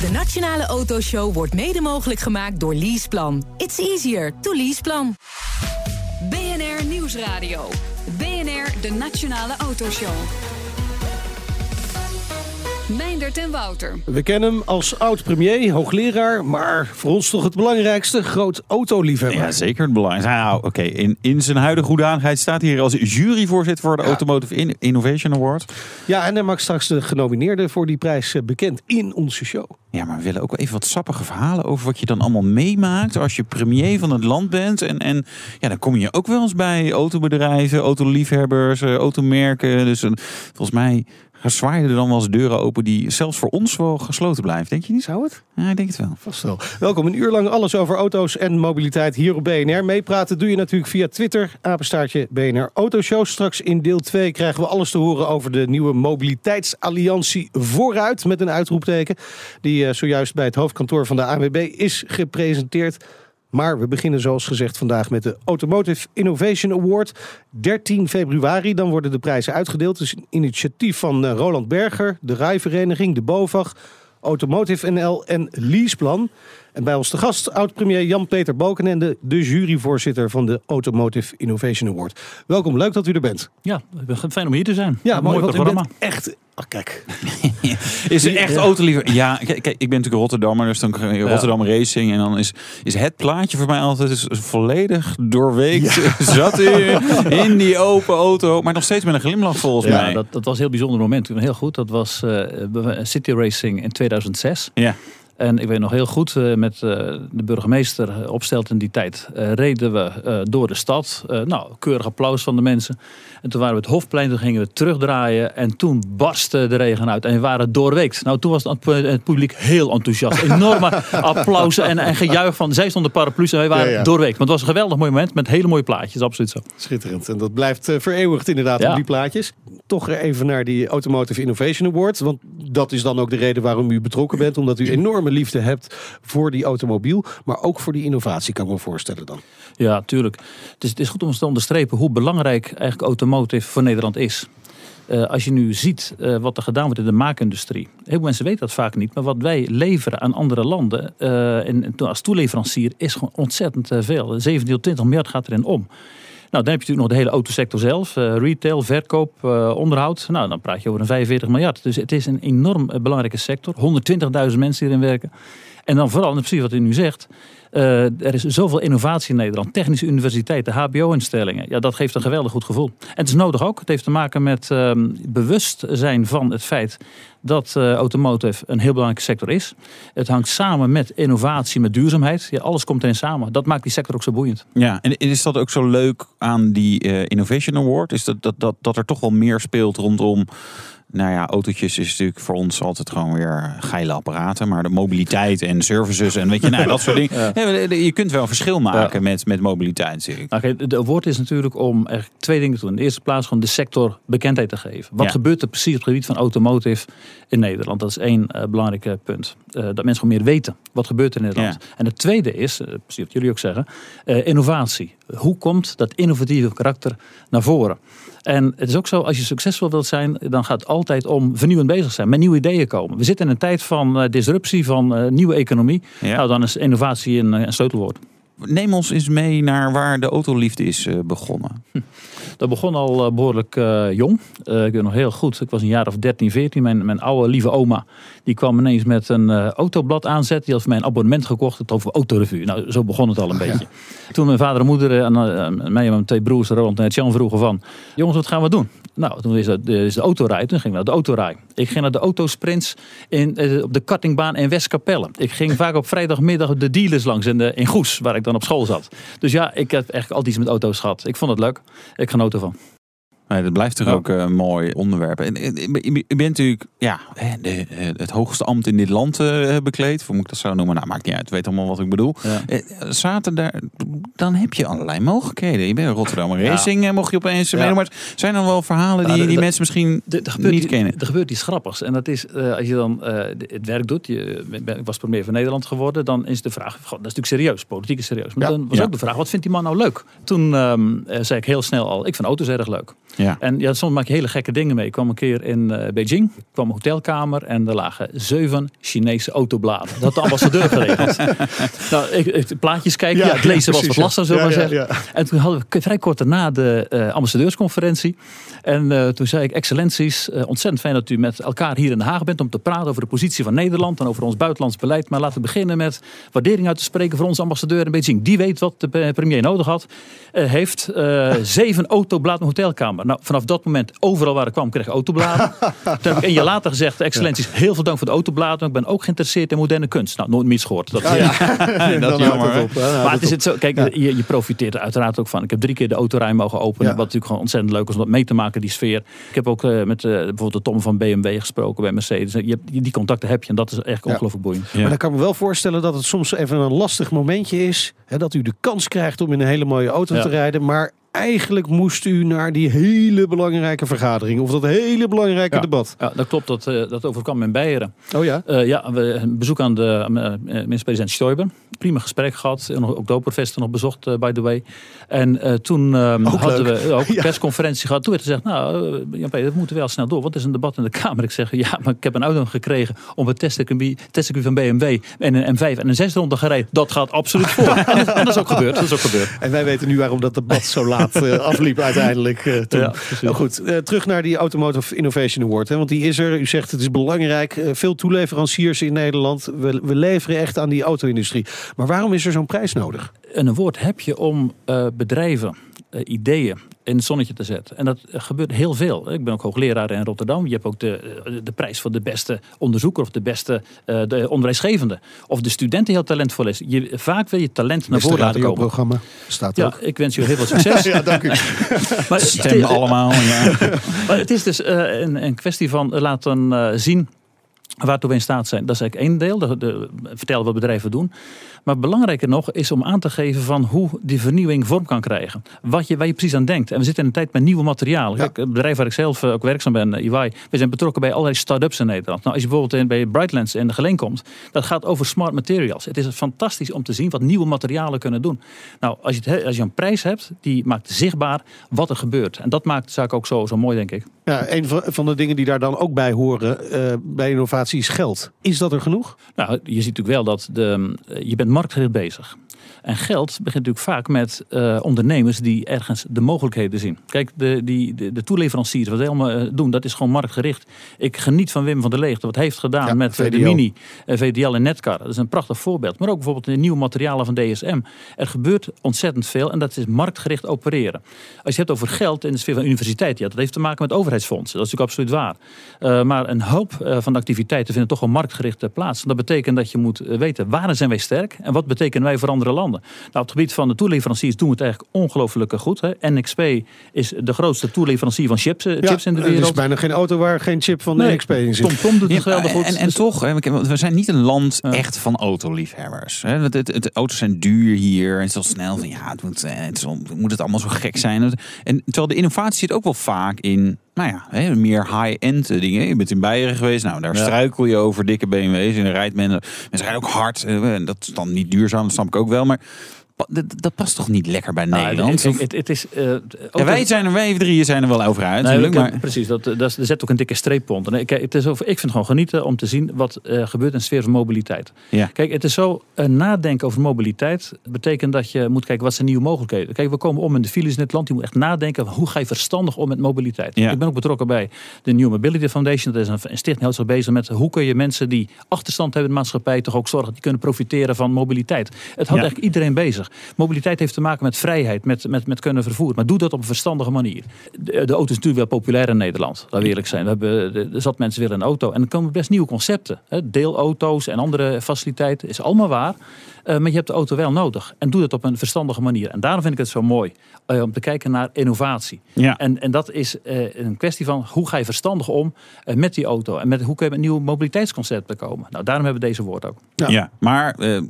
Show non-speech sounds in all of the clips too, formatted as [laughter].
De Nationale Autoshow wordt mede mogelijk gemaakt door Leaseplan. It's easier to leaseplan. BNR Nieuwsradio. BNR, de Nationale Autoshow. Meindert en Wouter. We kennen hem als oud-premier, hoogleraar, maar voor ons toch het belangrijkste, groot autoliefhebber. Ja, zeker het belangrijkste. Nou, oké, in, in zijn huidige hoedanigheid staat hij hier als juryvoorzitter voor de Automotive In- Innovation Award. Ja, en hij maakt straks de genomineerden voor die prijs eh, bekend in onze show. Ja, maar we willen ook wel even wat sappige verhalen over wat je dan allemaal meemaakt als je premier van het land bent. En, en ja, dan kom je ook wel eens bij autobedrijven, autoliefhebbers, eh, automerken. Dus eh, volgens mij zwaaien er dan wel eens deuren open die zelfs voor ons wel gesloten blijven. Denk je niet? Zou het? Ja, ik denk het wel. Vast wel. Welkom, een uur lang alles over auto's en mobiliteit hier op BNR. Meepraten doe je natuurlijk via Twitter, apenstaartje BNR Autoshow. Straks in deel 2 krijgen we alles te horen over de nieuwe mobiliteitsalliantie Vooruit met een uitroepteken. Die eh, zojuist bij het hoofdkantoor van de ANWB is gepresenteerd. Maar we beginnen zoals gezegd vandaag met de Automotive Innovation Award. 13 februari, dan worden de prijzen uitgedeeld. Het is een initiatief van eh, Roland Berger, de Rijvereniging, de BOVAG, Automotive NL en Leaseplan. En bij ons te gast oud-premier Jan-Peter Balkenende, de juryvoorzitter van de Automotive Innovation Award. Welkom, leuk dat u er bent. Ja, fijn om hier te zijn. Ja, mooi, mooi programma. echt... Oh, kijk, [laughs] Is er echt autoliever? Ja, kijk, ik ben natuurlijk Rotterdammer, dus dan Rotterdam Racing. En dan is, is het plaatje voor mij altijd is volledig doorweekt. [laughs] Zat u in die open auto, maar nog steeds met een glimlach volgens mij. dat, dat was een heel bijzonder moment. Heel goed. Dat was eh, City Racing in 2006. Ja. En ik weet nog heel goed, eh, met eh, de burgemeester eh, opstelt in die tijd, reden we door de stad. Nou, keurig applaus van de mensen. En toen waren we het Hofplein, toen gingen we terugdraaien. En toen barstte de regen uit en we waren doorweekt. Nou, toen was het, publiek heel enthousiast. Enorme [laughs] applausen en, en gejuich van, zij stonden paraplu's en wij waren Ja, ja. doorweekt. Maar het was een geweldig mooi moment met hele mooie plaatjes, absoluut zo. schitterend. En dat blijft vereeuwigd inderdaad Ja. op die plaatjes. Toch even naar die Automotive Innovation Award. Want dat is dan ook de reden waarom u betrokken bent. Omdat u [clears throat] enorme liefde hebt voor die automobiel. Maar ook voor die innovatie, kan ik me voorstellen dan. Ja, tuurlijk. Het is, het is goed om te onderstrepen hoe belangrijk eigenlijk automotive voor Nederland is. Eh, als je nu ziet eh, wat er gedaan wordt in de maakindustrie. Heel veel mensen weten dat vaak niet. Maar wat wij leveren aan andere landen eh, en, als toeleverancier is gewoon ontzettend veel. 17 tot 20 miljard gaat erin om. Nou, dan heb je natuurlijk nog de hele autosector zelf. eh, retail, verkoop, eh, onderhoud. Nou, dan praat je over een 45 miljard. Dus het is een enorm eh, belangrijke sector. 120.000 mensen hierin werken. En dan vooral, precies wat u nu zegt. er is zoveel innovatie in Nederland. Technische universiteiten, HBO-instellingen. Ja, dat geeft een geweldig goed gevoel. En het is nodig ook. Het heeft te maken met ehm, bewustzijn van het feit dat eh, automotive een heel belangrijke sector is. Het hangt samen met innovatie, met duurzaamheid. Ja, alles komt erin samen. Dat maakt die sector ook zo boeiend. Ja, en is dat ook zo leuk aan die eh, Innovation Award? Is dat, dat, dat, dat er toch wel meer speelt rondom... Nou ja, autootjes is natuurlijk voor ons altijd gewoon weer geile apparaten. Maar de mobiliteit en services en weet je, nou, dat soort [laughs] dingen. Ja, Je kunt wel verschil maken met, met mobiliteit natuurlijk. Nou, kijk, de award is natuurlijk om eigenlijk twee dingen te doen. In de eerste plaats gewoon de sector bekendheid te geven. Wat Ja. gebeurt er precies op het gebied van automotive in Nederland? Dat is één eh, belangrijk eh, punt. Eh, dat mensen gewoon meer weten. Wat gebeurt in Nederland? En het tweede is, precies wat jullie ook zeggen, innovatie. Hoe komt dat innovatieve karakter naar voren? En het is ook zo, als je succesvol wilt zijn, dan gaat het altijd om vernieuwend bezig zijn, met nieuwe ideeën komen. We zitten in een tijd van disruptie, van nieuwe economie. Ja. Nou, dan is innovatie een, een sleutelwoord. Neem ons eens mee naar waar de autoliefde is begonnen. Dat begon al eh, behoorlijk eh, jong. Eh, ik weet nog heel goed. Ik was een jaar of 13, 14. Mijn, mijn oude lieve oma. Die kwam ineens met een eh, autoblad aanzetten. Die had voor mij een abonnement gekocht. Het over Autorevue. Nou, zo begon het al een beetje. Toen mijn vader en moeder eh, en eh, mij en mijn twee broers, Roland en Jan, vroegen van... Jongens, wat gaan we doen? Nou, toen is, het, is de autorij. Toen ging ik naar de autorij. Ik ging naar de autosprints in, op de kartingbaan in Westkapelle. Ik ging vaak op vrijdagmiddag de dealers langs in, de, in Goes, waar ik dan op school zat. Dus ja, ik heb echt altijd iets met auto's gehad. Ik vond het leuk. Ik genoot ervan. Nee, dat blijft toch ook eh, een mooi onderwerp. En, je bent natuurlijk ja, de, eh, het hoogste ambt in dit land eh, bekleed. Hoe moet ik dat zo noemen? Nou, maakt niet uit. Weet allemaal wat ik bedoel. Ja. Eh, Zaten daar, dan heb je allerlei mogelijkheden. Je bent Rotterdam Racing, eh, mocht je opeens Ja. meedoen. Maar zijn er wel verhalen die, de- die mensen misschien gebeurt, niet kennen? Er gebeurt iets grappigs. En dat is, eh, als je dan eh, het werk doet. Je, ben- ik was premier van Nederland geworden. Dan is de vraag, dat is natuurlijk serieus. Politiek is serieus. Maar dan was ook de vraag, wat vindt die man nou leuk? Toen ehm, eh, zei ik heel snel al, ik vind auto's erg leuk. Ja. En ja, soms maak je hele gekke dingen mee. Ik kwam een keer in eh, Beijing, ik kwam een hotelkamer en er lagen zeven Chinese autobladen. Dat had de ambassadeur [laughs] geregeld. nou, ik, ik- plaatjes kijken, ja, het lezen was wat lastig, zullen we maar zeggen. En toen hadden we vrij kort daarna de eh, ambassadeursconferentie. En eh, toen zei ik, excellenties, ontzettend fijn dat u met elkaar hier in Den Haag bent om te praten over de positie van Nederland en over ons buitenlands beleid. Maar laten we beginnen met waardering uit te spreken voor onze ambassadeur in Beijing. Die weet wat de premier nodig had. Heeft [laughs] zeven autobladen hotelkamer. Nou, vanaf dat moment, overal waar ik kwam, kreeg ik autobladen. [laughs] Toen heb ik een jaar later gezegd, excellenties, heel veel dank voor de autobladen. Maar ik ben ook geïnteresseerd in moderne kunst. Nou, nooit meer gehoord. Dat, ja. [laughs] dat jammer, het op. houdt maar het is het zo, kijk, je, je profiteert er uiteraard ook van. Ik heb drie keer de autorij mogen openen. Ja. Wat natuurlijk gewoon ontzettend leuk is om dat mee te maken, die sfeer. Ik heb ook eh, met eh, bijvoorbeeld de Tom van BMW gesproken bij Mercedes. Je hebt, die contacten heb je en dat is echt Ja. ongelooflijk boeiend. Ja. Maar dan kan ik me wel voorstellen dat het soms even een lastig momentje is. Hè, dat u de kans krijgt om in een hele mooie auto Ja. te rijden. Maar eigenlijk moest u naar die hele belangrijke vergadering. Of dat hele belangrijke Ja. debat. Ja, dat klopt. Dat, eh, dat overkwam in Beieren. Oh ja? Eh, ja, we, een bezoek aan de eh, minister-president Stoiber. Prima gesprek gehad. Ook Oktoberfest nog bezocht, by the way. En toen eh, Ook hadden leuk. we ook een [laughs] Ja. persconferentie gehad. Toen werd gezegd, nou, Jan-Peter, we moeten wel snel door. Want er is een debat in de [laughs] Kamer. Ik zeg, ja, maar ik heb een uitnodiging gekregen om het testcircuit testcircuit van BMW en een M5 en een 6 ronde gereden. Dat gaat absoluut voor. [laughs] en dat is ook gebeurd. Dat is ook gebeurd. En wij weten nu waarom dat debat zo laat eh, [laughs] afliep uiteindelijk. eh, toen. Ja. Nou goed, eh, terug naar die Automotive Innovation Award. Hè, want die is er. U zegt het is belangrijk. Eh, veel toeleveranciers in Nederland. We, we leveren echt aan die auto-industrie. Maar waarom is er zo'n prijs nodig? een woord heb je om eh, bedrijven, eh, ideeën in het zonnetje te zetten. En dat eh, gebeurt heel veel. Ik ben ook hoogleraar in Rotterdam. Je hebt ook de, eh, de prijs voor de beste onderzoeker of de beste eh, de onderwijsgevende. Of de student die heel talentvol is. Je, vaak wil je talent naar voren laten komen. programma staat Ja, ook. ik wens u heel veel succes. [laughs] Ja, dank u. [laughs] Maar, Stem allemaal. Ja. [laughs] maar het is dus eh, een, een kwestie van laten eh, zien waartoe we in staat zijn. Dat is eigenlijk één deel, de, de, vertellen wat bedrijven doen. Maar belangrijker nog is om aan te geven van hoe die vernieuwing vorm kan krijgen. Wat je, waar je precies aan denkt. En we zitten in een tijd met nieuwe materialen. Ja. Kijk, het bedrijf waar ik zelf eh, ook werkzaam ben, eh, EY, we zijn betrokken bij allerlei start-ups in Nederland. Nou, als je bijvoorbeeld bij Brightlands in de Geleen komt, dat gaat over smart materials. Het is fantastisch om te zien wat nieuwe materialen kunnen doen. Nou, als je, als je een prijs hebt, die maakt zichtbaar wat er gebeurt. En dat maakt de zaak ook zo, zo mooi, denk ik. Ja, een van, de dingen die daar dan ook bij horen eh, bij innovatie is geld. Is dat er genoeg? Nou, je ziet natuurlijk wel dat de, je bent marktgericht bezig. En geld begint natuurlijk vaak met eh, ondernemers die ergens de mogelijkheden zien. Kijk, de, die, de, de toeleveranciers, wat ze allemaal eh, doen, dat is gewoon marktgericht. Ik geniet van Wim van der Leegte, wat hij heeft gedaan Ja, met eh, de. Mini, VDL en Netcar. Dat is een prachtig voorbeeld. Maar ook bijvoorbeeld de nieuwe materialen van DSM. Er gebeurt ontzettend veel en dat is marktgericht opereren. Als je het hebt over geld in de sfeer van universiteiten, ja, dat heeft te maken met overheidsfondsen. Dat is natuurlijk absoluut waar. Maar een hoop van de activiteiten vinden toch wel marktgericht plaats. En dat betekent dat je moet weten waar zijn wij sterk en wat betekenen wij voor andere landen. Nou, op het gebied van de toeleveranciers doen we het eigenlijk ongelooflijk goed. Hè. NXP is de grootste toeleverancier van chips, eh, chips in de Er is wereld. bijna geen auto waar geen chip van Nee, NXP in zit. Tom Tom doet het Ja, geweldig goed. En, en Dus- toch, we zijn niet een land Ja. echt van autoliefhebbers. Hè. Het, het, het- auto's zijn duur hier. En het is al snel van ja, het moet, eh, het is moet het allemaal zo gek zijn. En terwijl de innovatie zit ook wel vaak in, nou ja, hè, meer high-end dingen. Je bent in Beieren geweest, nou daar Ja. struikel je over dikke BMW's. En dan rijdt men, mensen rijden ook hard. eh, En dat is dan niet duurzaam, dat snap ik ook wel. Maar dat, dat past toch niet lekker bij Nou, Nederland? het, het, het is, eh, ja, wij, zijn er, wij drieën zijn er wel over uit, Nee, natuurlijk. ik- Maar, Precies, dat, dat, is- er zet ook een dikke streep onder. Nee, Kijk, het is over, ik vind het gewoon genieten om te zien wat eh, gebeurt in de sfeer van mobiliteit. Ja. Kijk, het is zo, eh, nadenken over mobiliteit betekent dat je moet kijken wat zijn nieuwe mogelijkheden. Kijk, we komen om in de files in het land. Je moet echt nadenken, hoe ga je verstandig om met mobiliteit? Ja. Ik ben ook betrokken bij de New Mobility Foundation. Dat is een, een stichting houdt zich bezig met hoe kun je mensen die achterstand hebben in de maatschappij toch ook zorgen dat die kunnen profiteren van mobiliteit. Het houdt eigenlijk iedereen bezig. Mobiliteit heeft te maken met vrijheid, met, met, met kunnen vervoeren. Maar doe dat op een verstandige manier. De, de auto is natuurlijk wel populair in Nederland. Laten we eerlijk zijn. We hebben, er zat mensen willen een auto. En er komen best nieuwe concepten. Hè. Deelauto's en andere faciliteiten. Is allemaal waar. Eh, maar je hebt de auto wel nodig. En doe dat op een verstandige manier. En daarom vind ik het zo mooi. eh, om te kijken naar innovatie. Ja. En, en dat is eh, een kwestie van hoe ga je verstandig om met die auto. En met, hoe kun je met nieuwe mobiliteitsconcepten komen. Nou, daarom hebben we deze woord ook. Ja. Ja, maar eh,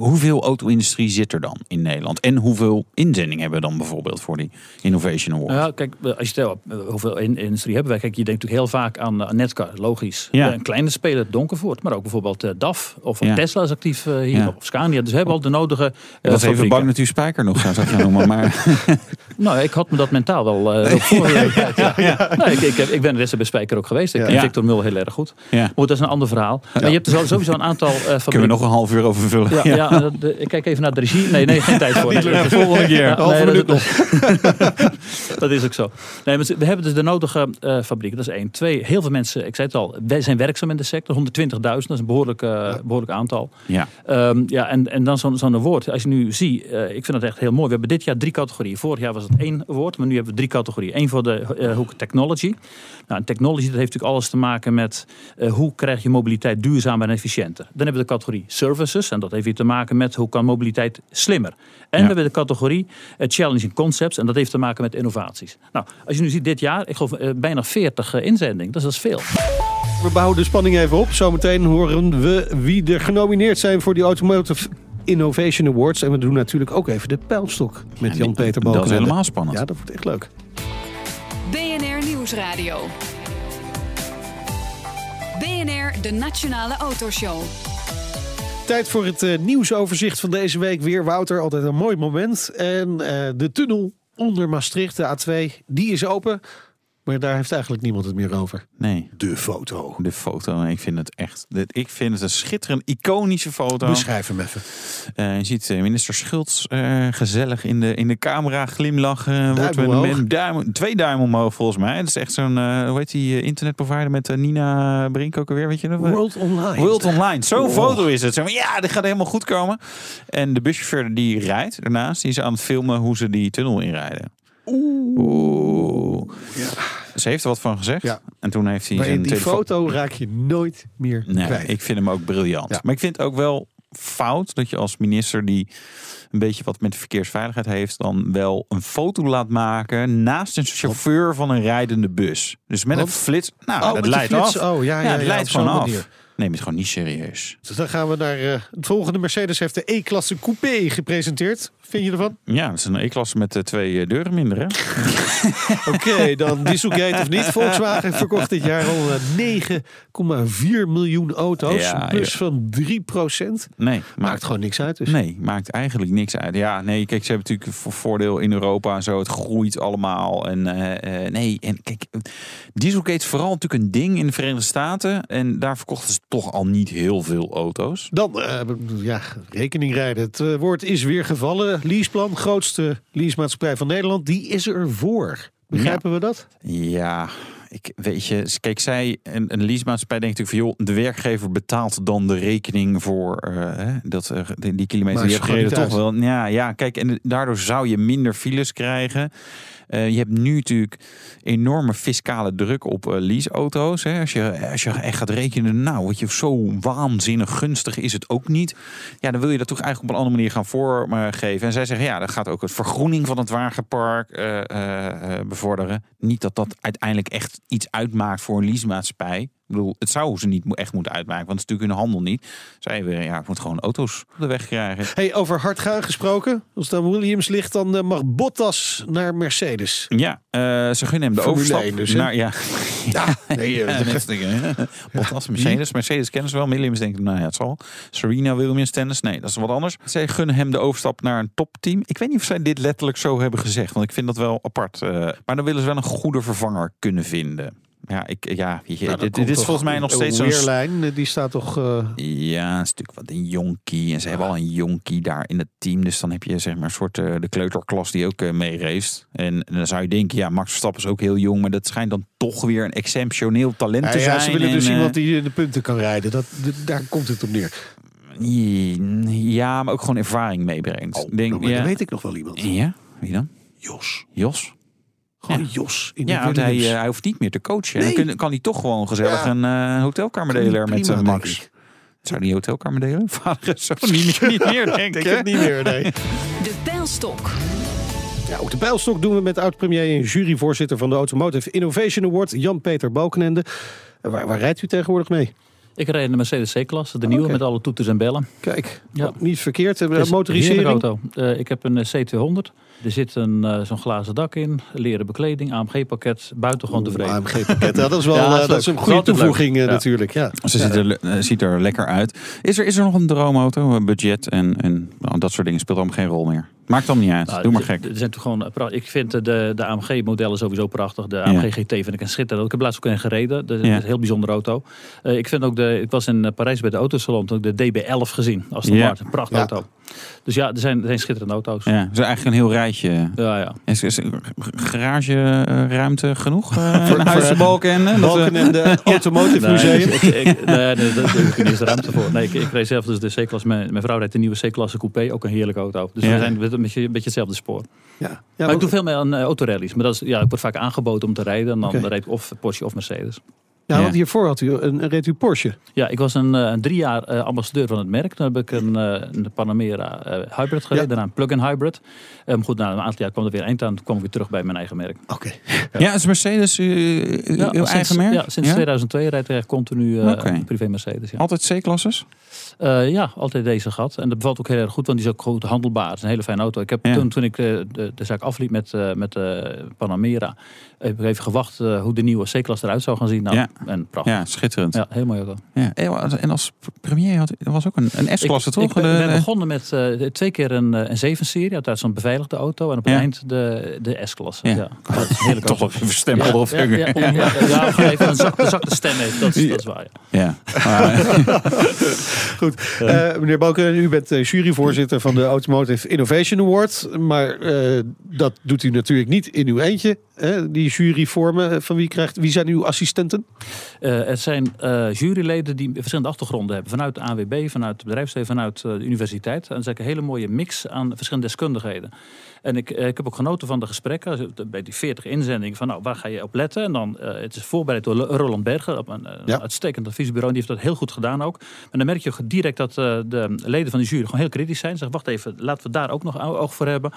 hoeveel auto-industrie zit er dan in Nederland? En hoeveel inzending hebben we dan bijvoorbeeld voor die Innovation Award? Ja, kijk, als je stelt eh, hoeveel in, industrie hebben wij. Kijk, je denkt natuurlijk heel vaak aan, aan Netcar, logisch. Ja. Eh, Een kleine speler, Donkervoort, maar ook bijvoorbeeld eh, DAF of Ja. Tesla is actief eh, hier, Ja. of Scania. Dus we hebben al de nodige eh, Ik was even bang dat u Spijker nog zou gaan noemen, maar [laughs] Nou, ik had me dat mentaal wel, eh [laughs] ja. Nee, ik, ik, heb, ik ben de bij Spijker ook geweest. Ik ken. Victor Mul heel erg goed. ja. Maar dat is een ander verhaal. Maar je hebt er sowieso een aantal eh fabrieken. kunnen we nog een half uur over vullen. Ja, ja. de- ik kijk even naar de regie. Nee, nee, geen tijd voor. [laughs] Leuk. Volgende keer. Ja, nee, dat, [laughs] dat is ook zo. Nee, we hebben dus de nodige eh, fabrieken. Dat is één. Twee, heel veel mensen, ik zei het al, wij zijn werkzaam in de sector. 120.000, dat is een behoorlijk, eh, behoorlijk aantal. Ja. Ehm, ja, en, en dan zo'n zo'n woord. Als je nu ziet, eh, ik vind dat echt heel mooi. We hebben dit jaar drie categorieën. Vorig jaar was het één woord, maar nu hebben we drie categorieën. Eén voor de hoek technology. Nou, en technology dat heeft natuurlijk alles te maken met hoe krijg je mobiliteit duurzamer en efficiënter. Dan hebben we de categorie services. En dat heeft weer te maken met hoe kan mobiliteit slimmer. En we hebben de categorie eh, challenging concepts. En dat heeft te maken met innovaties. Nou, als je nu ziet dit jaar, ik geloof eh, bijna 40 eh, inzendingen. Dus dat is veel. We bouwen de spanning even op. Zometeen horen we wie er genomineerd zijn voor die Automotive Innovation Awards. En we doen natuurlijk ook even de pijlstok met Ja, Jan-Peter Dat is helemaal spannend. Ja, dat wordt echt leuk. BNR Nieuwsradio. BNR, de Nationale Autoshow. Tijd voor het eh, nieuwsoverzicht van deze week weer. Wouter, altijd een mooi moment. En eh, de tunnel onder Maastricht, de A2, die is open. Maar daar heeft eigenlijk niemand het meer over. Nee. De foto. De foto, ik vind het echt. Ik vind het een schitterend, iconische foto. Beschrijf hem even. Eh, je ziet eh, minister Schultz eh, gezellig in de, in de camera glimlachen. Wordt met, omhoog. met duim, twee duimen omhoog volgens mij. Het is echt zo'n, eh, hoe heet die internetprovider met Nina Brink ook alweer, weet je nog? World Online. World Online. Zo'n Oh. foto is het. Zo van, ja, dit gaat helemaal goed komen. En de buschauffeur die rijdt daarnaast, die is aan het filmen hoe ze die tunnel inrijden. Oeh. Ze heeft er wat van gezegd. Ja. En toen heeft hij Maar zijn die telefoon... foto raak je nooit meer Nee, kwijt. ik vind hem ook briljant. Ja. Maar ik vind het ook wel fout dat je als minister die een beetje wat met de verkeersveiligheid heeft, dan wel een foto laat maken naast een chauffeur van een rijdende bus. Dus met een flits. Nou, Oh, dat leidt af. Oh, ja, ja, ja, leidt gewoon af. manier. Neem het gewoon niet serieus. Dus dan gaan we naar eh, het volgende. Mercedes heeft de E-klasse Coupé gepresenteerd. Vind je ervan? Ja, dat is een E-klasse met eh, twee eh, deuren minder, hè? [laughs] Oké, dan Dieselgate of niet. Volkswagen verkocht dit jaar al eh, 9,4 miljoen auto's. Ja, plus ja. van 3 procent. Nee, Maakt gewoon niks uit. Dus. Nee, maakt eigenlijk niks uit. Ja, nee, kijk, ze hebben natuurlijk voor voordeel in Europa en zo. Het groeit allemaal. En nee, en kijk, Dieselgate is vooral natuurlijk een ding in de Verenigde Staten. En daar verkochten ze toch al niet heel veel auto's. Dan, eh, ja, rekening rijden. Het eh, woord is weer gevallen. Leaseplan, grootste leasemaatschappij van Nederland, die is er voor. Begrijpen we dat? Ja, ik weet je, kijk, zij, een, een leasemaatschappij denkt natuurlijk van, joh, de werkgever betaalt dan de rekening voor eh, dat, die, die kilometer Maar die je hebt gereden toch wel. Ja, ja, kijk, en daardoor zou je minder files krijgen. Eh, je hebt nu natuurlijk enorme fiscale druk op eh, leaseauto's. Hè. Als, je, als je echt gaat rekenen, nou, wat je zo waanzinnig gunstig is het ook niet. Ja, dan wil je dat toch eigenlijk op een andere manier gaan voorgeven. En zij zeggen, ja, dat gaat ook het vergroening van het wagenpark eh, bevorderen. Niet dat dat uiteindelijk echt iets uitmaakt voor een leasemaatschappij. Ik bedoel, het zou ze niet echt moeten uitmaken, want het is natuurlijk hun handel niet. Zij willen, ja, ik moet gewoon auto's op de weg krijgen. Hey, over hard gaan gesproken. Als aan Williams ligt, dan eh, mag Bottas naar Mercedes. Ja, eh, ze gunnen hem de Formule overstap. 1 dus, naar, ja, Ja, nee, Ja, eh, denken, hè? Bottas, Mercedes. Mercedes kennen ze wel. Williams denkt, nou ja, het zal. Serena Williams tennis. Nee, dat is wat anders. Zij gunnen hem de overstap naar een topteam. Ik weet niet of zij dit letterlijk zo hebben gezegd. Want ik vind dat wel apart. maar dan willen ze wel een goede vervanger kunnen vinden. Ja, ik, ja je, nou, dit, is volgens mij nog steeds zo'n... Weerlijn, eh, die staat toch... eh, Ja, het is natuurlijk wat een jonkie. En ze hebben al een jonkie daar in het team. Dus dan heb je zeg maar een soort eh, de kleuterklas die ook uh, meereest. En, en dan zou je denken, ja, Max Verstappen is ook heel jong. Maar dat schijnt dan toch weer een exceptioneel talent ja, te ja, zijn. ze willen En, dus iemand die de punten kan rijden. Dat, daar komt het op neer. Ja, maar ook gewoon ervaring meebrengt. Oh, Denk, maar ja. dan weet ik nog wel iemand. Ja, wie dan? Jos. Jos. Gewoon Ja. Jos. In de Ja, want hij, eh, hij hoeft niet meer te coachen. Nee. Dan kan, kan hij toch gewoon gezellig Ja. een eh, hotelkamer Kan delen met prima, eh, denk Max. ik. Zou die hotelkamer delen? [laughs] Vader en zoon niet, niet meer, [laughs] denk Ik denk het niet meer, nee. De pijlstok. Ja, ook de pijlstok doen we met oud-premier en juryvoorzitter van de Automotive Innovation Award, Jan-Peter Balkenende. En Waar, waar rijdt u tegenwoordig mee? Ik rijd in de Mercedes C-klasse, de nieuwe Oké. met alle toeters en bellen. Kijk, Ja. niet verkeerd. Het is een motorisering? heerlijke auto. Eh, ik heb een eh, C200. Er zit een, eh, zo'n glazen dak in, leren bekleding, AMG-pakket, buitengewoon tevreden. AMG-pakket, ja, dat is wel Ja, dat eh, dat is een goede toevoeging eh. Ja. natuurlijk. Ja. Ze ziet, er, ziet er lekker uit. Is er, is er nog een droomauto? Budget en, en nou, dat soort dingen speelt allemaal geen rol meer. Maakt allemaal niet uit. Nou, Doe maar gek. Er zijn toch gewoon, ik vind de, de AMG-modellen sowieso prachtig. De AMG Ja. GT vind ik een schitterend. Ik heb laatst ook een gereden. Dat is Ja. een heel bijzondere auto. Eh, ik vind ook de, ik was in Parijs bij de autosalon. Toen heb ik de DB11 gezien. Als de Ja. Martin. Een prachtauto. Dus ja, er zijn, er zijn schitterende auto's. Ja, het is eigenlijk een heel rijtje. ja. Is, is garageruimte genoeg? [laughs] Uh, voor huizenbalken en... eh, Balken eh, en de [laughs] Automotive Nee, Museum. ik, ik, nee, nee, daar heb ik niet ruimte voor. Nee, ik, ik reed zelf dus de C-klasse. Mijn, mijn vrouw rijdt de nieuwe C-klasse coupé. Ook een heerlijke auto. Dus Ja. we zijn een beetje, een beetje hetzelfde spoor. Ja. Ja, maar ik doe veel meer aan uh, autorallies. Maar dat is, ja, ik word vaak aangeboden om te rijden. En dan Oké. rijd ik of Porsche of Mercedes. Ja, Ja. want hiervoor had u een, reed u Porsche. Ja, ik was een, eh, een drie jaar eh, ambassadeur van het merk. Toen heb ik een, eh, een Panamera eh, hybrid gereden. Ja. Daarna een plug-in hybrid. Ehm, goed, na een aantal jaar kwam er weer eind aan. Toen kwam ik weer terug bij mijn eigen merk. Oké. ja, is Mercedes uh, uw sinds, eigen merk? Ja, sinds 2002 rijdt ik echt continu eh Oké. privé Mercedes. Ja. Altijd C-klasses? Eh, ja, altijd deze gehad. En dat bevalt ook heel erg goed, want die is ook goed handelbaar. Het is een hele fijne auto. Ik heb Ja. toen, toen ik de, de, de zaak afliep met, eh met eh, Panamera, heb ik even gewacht hoe de nieuwe C-klasse eruit zou gaan zien. Nou, Ja. En prachtig. Ja, schitterend. Ja, heel mooi auto. Ja. En als premier had was ook een, een S-klasse, toch? Ik ben, De- ben de- begonnen met eh, twee keer een, eh, een 7-serie, uit zo'n beveiligde auto. En op het Ja. eind de, de S-klasse. Ja. Ja. Dat is toch wel even stempel op. Ja, ja, ja, even een zachte, zachte stem heeft. Dat is, dat is waar. Ja. [laughs] Goed. Eh, meneer Balken, u bent juryvoorzitter van de Automotive Innovation Award. Maar eh, dat doet u natuurlijk niet in uw eentje. Hè? Die jury vormen. Van wie, krijgt, wie zijn uw assistenten? Eh, het zijn eh, juryleden die verschillende achtergronden hebben. Vanuit de AWB, vanuit het bedrijfsleven, vanuit eh, de universiteit. En dat is eigenlijk een hele mooie mix aan verschillende deskundigheden. En ik, eh, ik heb ook genoten van de gesprekken. Dus Bij die 40 inzendingen van nou, waar ga je op letten? En dan, eh, het is voorbereid door Roland Berger. Op een, eh, uitstekend adviesbureau. Die heeft dat heel goed gedaan ook. En dan merk je direct dat eh, de leden van de jury gewoon heel kritisch zijn. Ze zeggen, wacht even, laten we daar ook nog oog voor hebben.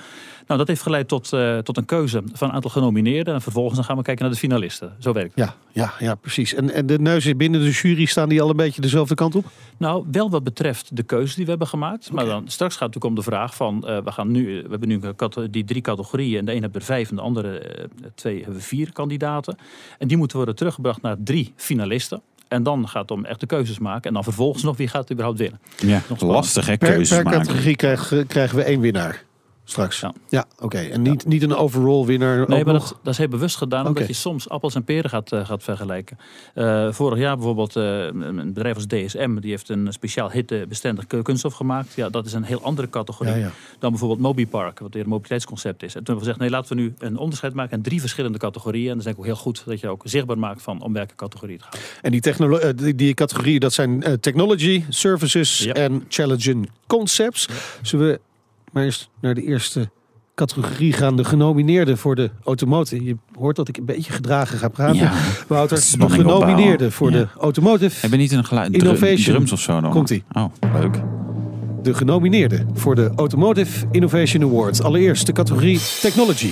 Nou, dat heeft geleid tot, eh, tot een keuze van een aantal genomineerden. En vervolgens dan gaan we kijken naar de finalisten. Zo werkt het. Ja, ja, ja precies. En, en de neuzen binnen de jury staan die al een beetje dezelfde kant op? Nou, wel wat betreft de keuze die we hebben gemaakt. Maar dan straks gaat het natuurlijk om de vraag van... eh, we, gaan nu, we hebben nu een cate- die drie categorieën. En de een heeft er vijf en de andere eh, twee hebben vier kandidaten. En die moeten worden teruggebracht naar drie finalisten. En dan gaat het om echt de keuzes maken. En dan vervolgens nog wie gaat überhaupt winnen. ja, spannend. lastig hè, Per, keuzes per maken. categorie krijgen, krijgen we één winnaar. Straks. Ja. Ja, oké. En niet, niet een overall winnaar. Nee, maar nog? dat, dat is heel bewust gedaan, omdat je soms appels en peren gaat, eh, gaat vergelijken. Eh, vorig jaar bijvoorbeeld eh, een bedrijf als DSM, die heeft een speciaal hittebestendig kunststof gemaakt. Ja, dat is een heel andere categorie Ja, dan bijvoorbeeld MobiPark, wat weer een mobiliteitsconcept is. En toen hebben we gezegd, nee, laten we nu een onderscheid maken in drie verschillende categorieën. En dat is eigenlijk ook heel goed dat je ook zichtbaar maakt van om welke categorie het gaat. En die, die, die categorieën, dat zijn technology, services en challenging concepts. Zullen we maar eens naar de eerste categorie gaan. De genomineerden voor de automotive. Je hoort dat ik een beetje gedragen ga praten. Ja. Wouter, de genomineerden voor Ja. de automotive. Hebben niet een geluid, Innovation. drums of zo dan? Komt-ie. Oh, leuk. De genomineerden voor de Automotive Innovation Award. Allereerst de categorie technology.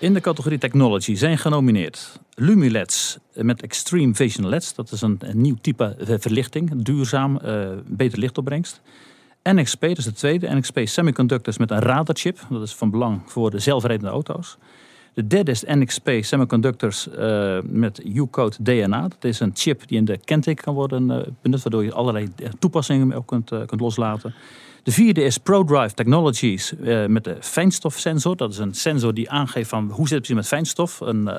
In de categorie Technology zijn genomineerd Lumileds met Extreme Vision LEDs. Dat is een, een nieuw type eh, verlichting, duurzaam, eh, beter lichtopbrengst. NXP, dat is de tweede. NXP Semiconductors met een radarchip. Dat is van belang voor de zelfrijdende auto's. De derde is NXP Semiconductors eh, met U-code DNA. Dat is een chip die in de kenteken kan worden eh, benut, waardoor je allerlei eh, toepassingen ook kunt, kunt loslaten. De vierde is ProDrive Technologies met de fijnstofsensor. Dat is een sensor die aangeeft van hoe zit het met fijnstof. Een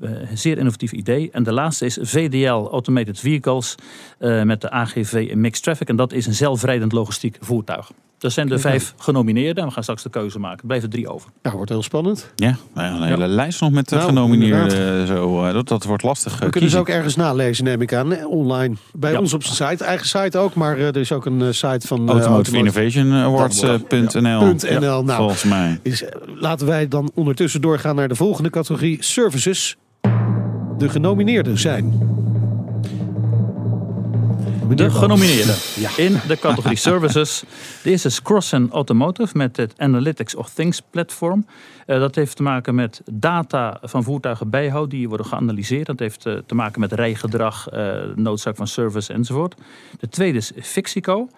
eh, eh, zeer innovatief idee. En de laatste is VDL Automated Vehicles eh, met de AGV Mixed Traffic. En dat is een zelfrijdend logistiek voertuig. Dat zijn de vijf genomineerden. En we gaan straks de keuze maken. Er blijven drie over. Ja, wordt heel spannend. Ja, een hele lijst nog met de Nou, genomineerden. Zo, eh, dat, dat wordt lastig. eh, We kunnen ze kiezen. ook ergens nalezen, neem ik aan. eh, Online. Bij Ja. ons op zijn site. Eigen site ook. Maar eh, er is ook een eh, site van... eh, Automotive Innovation Awards, Dat eh, wordt- punt NL. Punt NL. Nou, Volgens mij. is, eh, laten wij dan ondertussen doorgaan naar de volgende categorie. Services. De genomineerden zijn... De genomineerden Ja. in de categorie [laughs] services. De eerste is Crossen Automotive met het Analytics of Things platform. Eh, dat heeft te maken met data van voertuigen bijhouden die worden geanalyseerd. Dat heeft eh, te maken met rijgedrag, eh, noodzaak van service enzovoort. De tweede is Fixico.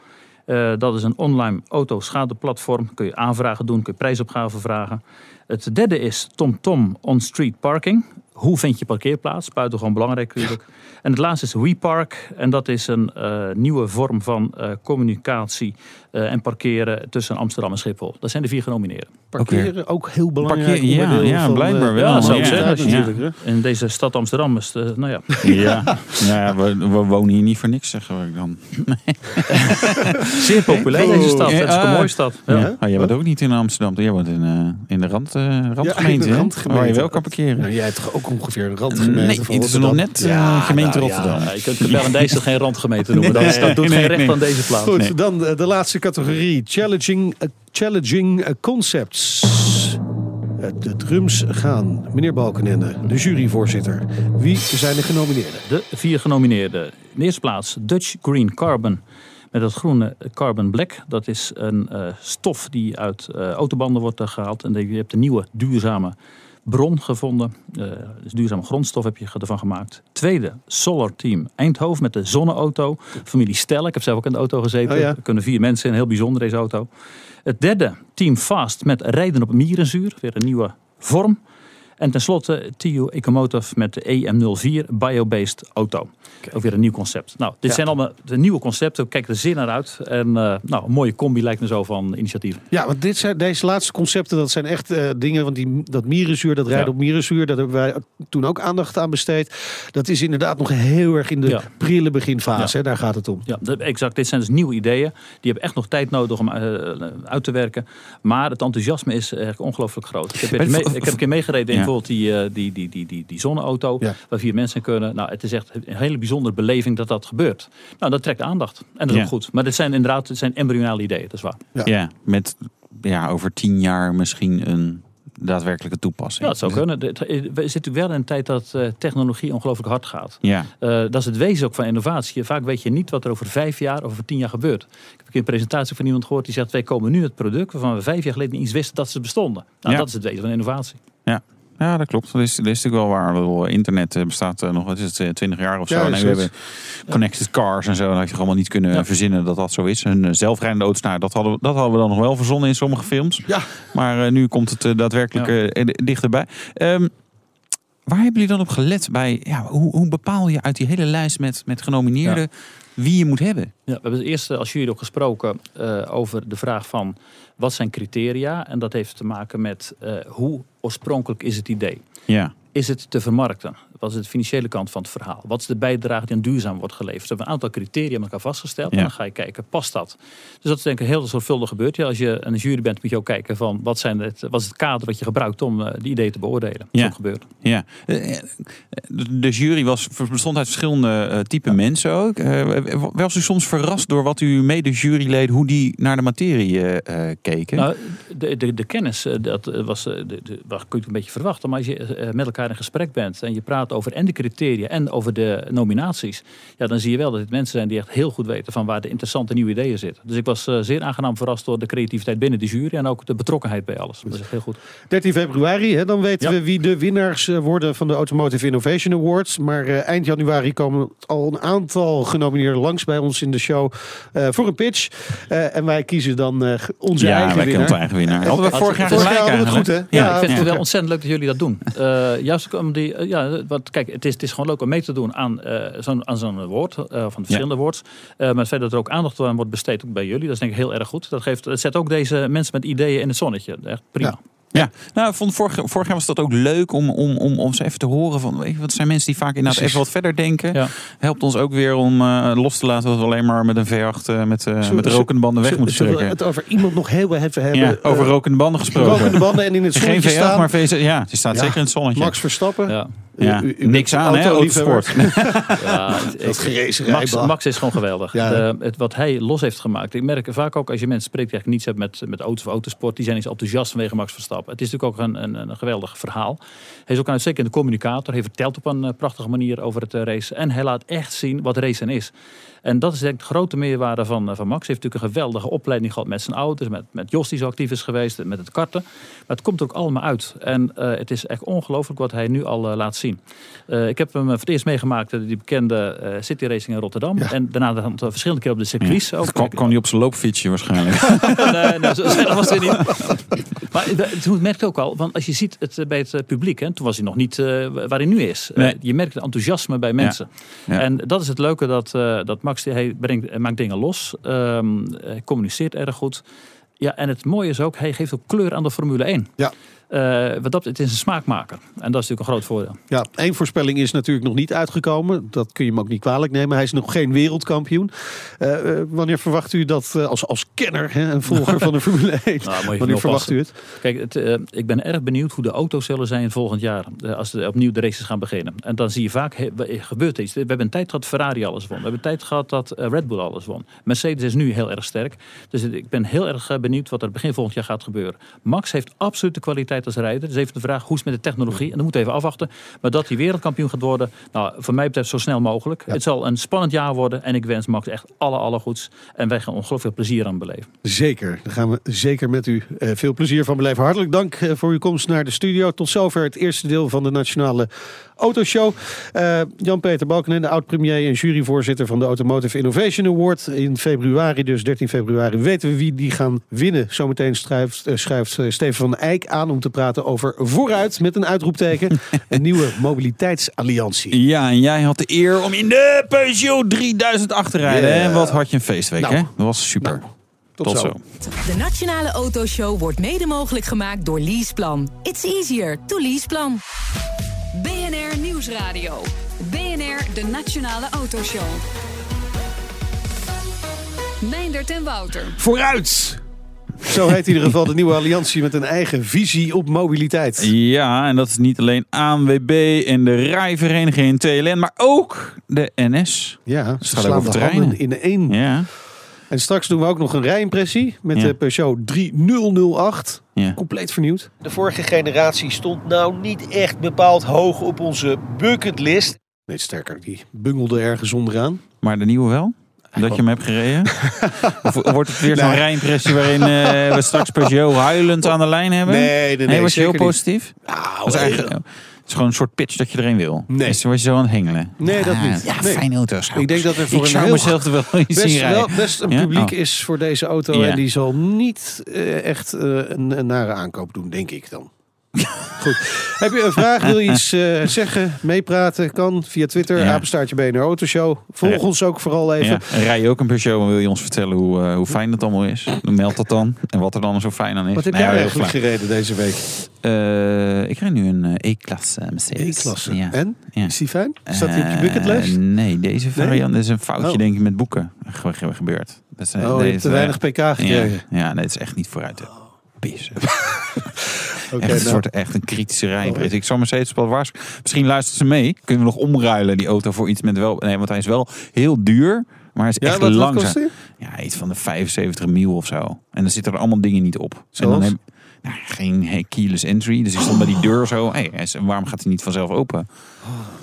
Dat is een online autoschadeplatform. Kun je aanvragen doen, kun je prijsopgave vragen. Het derde is TomTom On-Street Parking. Hoe vind je parkeerplaats? Buitengewoon belangrijk natuurlijk. En het laatste is WePark. En dat is een eh, nieuwe vorm van eh, communicatie en parkeren tussen Amsterdam en Schiphol. Dat zijn de vier genomineerden. Parkeren ook heel belangrijk. Parkeer- ja, ja, van, blijkbaar eh, wel. Ja, zou ik zeggen. natuurlijk, hè. In deze stad Amsterdam is het, eh, nou ja. Ja, ja we, we wonen hier niet voor niks, zeggen we dan. [laughs] Zeer populair deze stad. Het is een Ah. mooie stad. Ja. Ja? Oh, jij woont ook niet in Amsterdam, jij woont in, eh, in de rand, eh, randgemeente. in de hè? randgemeente. Waar je wel kan parkeren. Nou, jij hebt toch ook ongeveer een randgemeente Nee, van het is nog net eh, gemeente nou ja. Rotterdam. Ja, je kunt Bellendijs geen randgemeente noemen. Dat, is- dat doet Nee, geen nee, recht nee. aan deze plaats. Goed, Nee. dan eh, de laatste categorie. Challenging, eh, challenging eh, concepts. De drums gaan. Meneer Balkenende, de juryvoorzitter. Wie zijn de genomineerden? De vier genomineerden. In de eerste plaats Dutch Green Carbon. Met dat groene Carbon Black. Dat is een eh, stof die uit autobanden wordt eh, gehaald. En je hebt een nieuwe duurzame bron gevonden. Eh, dus duurzame grondstof heb je ervan gemaakt. Tweede, Solar Team Eindhoven met de zonneauto. Familie Stel. Ik heb zelf ook in de auto gezeten. Oh ja. Er kunnen vier mensen in. Heel bijzonder deze auto. Het derde, Team Fast met rijden op mierenzuur. Weer een nieuwe vorm. En tenslotte TU Ecomotive met de EM04 Bio-based auto. Ook weer een nieuw concept. Nou, dit Ja. zijn allemaal de nieuwe concepten. Kijk er zeer naar uit. En eh, nou, een mooie combi lijkt me zo van initiatieven. Ja, want dit zijn, deze laatste concepten, dat zijn echt eh, dingen. Want die, dat mierenzuur, dat rijden Ja. op mierenzuur, daar hebben wij toen ook aandacht aan besteed. Dat is inderdaad nog heel erg in de Ja. prille beginfase. Hè, daar gaat het om. Ja, exact. Dit zijn dus nieuwe ideeën. Die hebben echt nog tijd nodig om eh, uit te werken. Maar het enthousiasme is eigenlijk ongelooflijk groot. Ik heb, mee- ik heb een keer meegereden in. Bijvoorbeeld die, eh, die, die, die, die, die zonneauto. Ja. Waar vier mensen kunnen. Nou, het is echt een hele bijzondere beleving dat dat gebeurt. Nou, dat trekt aandacht. En dat is Ja. ook goed. Maar dit zijn inderdaad het zijn embryonale ideeën. Dat is waar. Ja. Ja, met ja, over tien jaar misschien een daadwerkelijke toepassing. Ja, dat zou kunnen. Het- We zitten natuurlijk wel in een tijd dat eh, technologie ongelooflijk hard gaat. Ja, Eh, dat is het wezen ook van innovatie. Vaak weet je niet wat er over vijf jaar of over tien jaar gebeurt. Ik heb een keer een presentatie van iemand gehoord die zegt: Wij komen nu met product waarvan we vijf jaar geleden niet eens wisten dat ze bestonden. Nou, Ja. dat is het wezen van innovatie. ja, dat klopt. Dat is, dat is natuurlijk wel waar. Bedoel, Internet eh, bestaat eh, nog, wat is het, eh, 20 jaar of zo. Ja, nee, we hebben connected cars en zo. Dat had je allemaal niet kunnen Ja. verzinnen dat dat zo is. Een eh, zelfrijdende auto's, nou, dat hadden, we- dat hadden we dan nog wel verzonnen in sommige films. Ja. Maar eh, nu komt het eh, daadwerkelijk Ja. eh, dichterbij. Ehm, waar hebben jullie dan op gelet bij? Ja, hoe, hoe bepaal je uit die hele lijst met, met genomineerden wie je moet hebben? Ja, we hebben het eerst als jury ook gesproken eh, over de vraag van wat zijn criteria. En dat heeft te maken met eh, hoe oorspronkelijk is het idee. Ja, Is het te vermarkten? Wat is de financiële kant van het verhaal? Wat is de bijdrage die aan duurzaam wordt geleverd? We hebben een aantal criteria met elkaar vastgesteld. Ja. En dan ga je kijken, past dat? Dus dat is denk ik een heel zorgvuldig gebeurd. Ja, als je een jury bent, moet je ook kijken van wat, zijn het, wat is het kader dat je gebruikt om eh, die ideeën te beoordelen. Dat Ja. ook gebeurd. ja. Eh, eh, De jury was, bestond uit verschillende type mensen ook. Was u soms verrast door wat uw mede-juryleden, hoe die naar de materie keken? Nou, de, de, de kennis, dat was, de, de, kun je een beetje verwachten. Maar als je met elkaar in gesprek bent en je praat over en de criteria en over de nominaties. Ja, dan zie je wel dat het mensen zijn die echt heel goed weten van waar de interessante nieuwe ideeën zitten. Dus ik was eh, zeer aangenaam verrast door de creativiteit binnen de jury en ook de betrokkenheid bij alles. Dat is echt heel goed. 13 februari, hè, dan weten Ja. we wie de winnaars eh, worden van de Automotive Innovation Awards. Maar eh, eind januari komen al een aantal genomineerden langs bij ons in de show eh, voor een pitch. Eh, en wij kiezen dan eh, onze ja, eigen wij winnaar. onze eigen winnaar. Hadden we vorig jaar Vorig jaar gelijk hadden we het eigenlijk. goed, hè? Ja, Ja, ik vind het wel ontzettend leuk dat jullie dat doen. Eh, juist om die, ja, wat, kijk, het is, het is gewoon leuk om mee te doen aan eh, zo'n aan zo'n woord, eh, van verschillende awards. Eh, maar het feit dat er ook aandacht aan wordt besteed ook bij jullie, dat is denk ik heel erg goed. Dat, geeft, dat zet ook deze mensen met ideeën in het zonnetje. Echt prima. Ja. Ja, nou, ik vond vorig, vorig jaar was dat ook leuk om, om, om, om ze even te horen van, weet je, wat zijn mensen die vaak inderdaad Precies. even wat verder denken. Ja. Helpt ons ook weer om eh, los te laten dat we alleen maar met een V8 eh, met, eh, Zullen- met rokende banden weg moeten Zullen we trekken. het over iemand nog heel even hebben? Ja, over rokende banden gesproken. rokende banden en in het [laughs] Geen zonnetje V8, staan. maar V6. Ja, die staat Ja. zeker in het zonnetje. Max Verstappen. Ja. Ja, U- u- u niks aan hè, autosport. [laughs] Ja, Max. Max is gewoon geweldig. Ja. De- het, wat hij los heeft gemaakt. Ik merk vaak ook als je mensen spreekt die eigenlijk niets hebben met, met auto's of autosport. Die zijn iets enthousiast vanwege Max Verstappen. Het is natuurlijk ook een, een, een geweldig verhaal. Hij is ook een uitstekende communicator. Hij vertelt op een eh, prachtige manier over het eh, racen. En hij laat echt zien wat racen is. En dat is denk ik de grote meerwaarde van, eh, van Max. Hij heeft natuurlijk een geweldige opleiding gehad met zijn ouders, met, met Jos die zo actief is geweest, met het karten. Maar het komt ook allemaal uit. En eh, het is echt ongelooflijk wat hij nu al eh, laat zien. Ik heb hem voor het eerst meegemaakt, die bekende City Racing in Rotterdam. Ja. En daarna dan, verschillende keer op de circuits. ook. Kwam, kwam die op zijn loopfietsje waarschijnlijk. [laughs] nee, nee, zo was hij niet. Maar toen merkte ik ook al, want als je ziet het bij het publiek, hè, toen was hij nog niet waar hij nu is. Nee. je merkt het enthousiasme bij mensen. Ja. En dat is het leuke dat, dat Max, hij, brengt, hij maakt dingen los, hij communiceert erg goed. Ja, en het mooie is ook, hij geeft ook kleur aan de Formule 1. Ja. Eh, wat dat, het is een smaakmaker. En dat is natuurlijk een groot voordeel. Ja, één voorspelling is natuurlijk nog niet uitgekomen. Dat kun je hem ook niet kwalijk nemen. Hij is nog geen wereldkampioen. Eh, eh, wanneer verwacht u dat als, als kenner hè, en volger van de [laughs] Formule 1? Nou, wanneer verwacht u het? Kijk, het, ik ben erg benieuwd hoe de auto's zullen zijn volgend jaar. als de, opnieuw de races gaan beginnen. En dan zie je vaak, he, gebeurt iets. We hebben een tijd gehad dat Ferrari alles won. We hebben een tijd gehad dat Red Bull alles won. Mercedes is nu heel erg sterk. Dus ik ben heel erg benieuwd wat er begin volgend jaar gaat gebeuren. Max heeft absoluut de kwaliteit als rijder. Dus even de vraag, hoe is het met de technologie? En dan moeten we even afwachten. Maar dat hij wereldkampioen gaat worden, nou, voor mij betreft zo snel mogelijk. Het zal een spannend jaar worden. En ik wens Max echt alle, alle goeds. En wij gaan ongelooflijk veel plezier aan beleven. Zeker, daar gaan we zeker met u eh, veel plezier van beleven. Hartelijk dank eh, voor uw komst naar de studio. Tot zover het eerste deel van de Nationale Autoshow. Eh, Jan-Peter Balkenende, oud-premier en juryvoorzitter van de Automotive Innovation Award. In februari, dus 13 februari, weten we wie die gaan winnen. Zometeen schrijft, schrijft Steven van Eyck aan om te praten over vooruit met een uitroepteken. [laughs] een nieuwe mobiliteitsalliantie. Ja, en jij had de eer om in de Peugeot 3008 te rijden. Hè? Wat had je een feestweek, Nou. hè? Dat was super. Nou, Tot, Tot zo. zo. De Nationale Autoshow wordt mede mogelijk gemaakt door Leaseplan. It's easier to Leaseplan. BNR Nieuwsradio. BNR, de Nationale Autoshow. Meindert en Wouter. Vooruit! Zo heet in ieder geval de nieuwe alliantie met een eigen visie op mobiliteit. Ja, en dat is niet alleen ANWB en de rijvereniging in TLN, maar ook de NS. Ja, ze ook slaan over de treinen. handen in één. Ja, En straks doen we ook nog een rijimpressie met Ja. de Peugeot 3008. ja. Compleet vernieuwd. De vorige generatie stond nou niet echt bepaald hoog op onze bucketlist. Nee, sterker, die bungelde ergens onderaan. Maar de nieuwe wel? Dat je hem hebt gereden? [laughs] of wordt het weer zo'n Nee. rijimpressie waarin eh, we straks Peugeot huilend aan de lijn hebben? Nee, nee, nee. was je heel niet. positief? Nou, eigenlijk, het is gewoon een soort pitch dat je erin wil. Nee. Dus was je zo aan het hengelen? Nee, dat Ah, niet. Ja, Nee. fijne auto's. Ik denk dat er voor ik een heel mezelf er wel eens best, wel, best een Ja? publiek Oh. is voor deze auto. Ja. En die zal niet eh, echt eh, een, een nare aankoop doen, denk ik dan. [laughs] Goed. Heb je een vraag? Wil je iets eh, zeggen? Meepraten? Kan via Twitter. Ja. Apenstaartje BNR Autoshow. Volg Ja. ons ook vooral even. Ja. En rij je ook een Peugeot en wil je ons vertellen hoe, eh, hoe fijn het allemaal is? Dan meld dat dan. En wat er dan zo fijn aan is. Wat heb Nee, jij heel eigenlijk gereden deze week? Eh, ik rijd nu een E-klasse Mercedes. E-klasse. En? Is die fijn? Staat die op je bucketlist? nee, deze variant is een foutje Oh. denk ik met boeken ge- ge- gebeurd. Dat is, oh, je hebt te weinig pk gekregen. Ja, ja nee, het is echt niet vooruit pissen. [laughs] Echt, een nou. soort, echt een kritische rijbreedte. Oh. Ik zou Mercedes wel waarschuwen. Misschien luistert ze mee. Kunnen we nog omruilen die auto voor iets met wel... Nee, want hij is wel heel duur. Maar hij is echt langzaam. Ja, iets van de 75 mil of zo. En dan zitten er allemaal dingen niet op. En dan heb, nou, geen hey, keyless entry. Dus ik stond bij die deur zo. Hey, waarom gaat hij niet vanzelf open?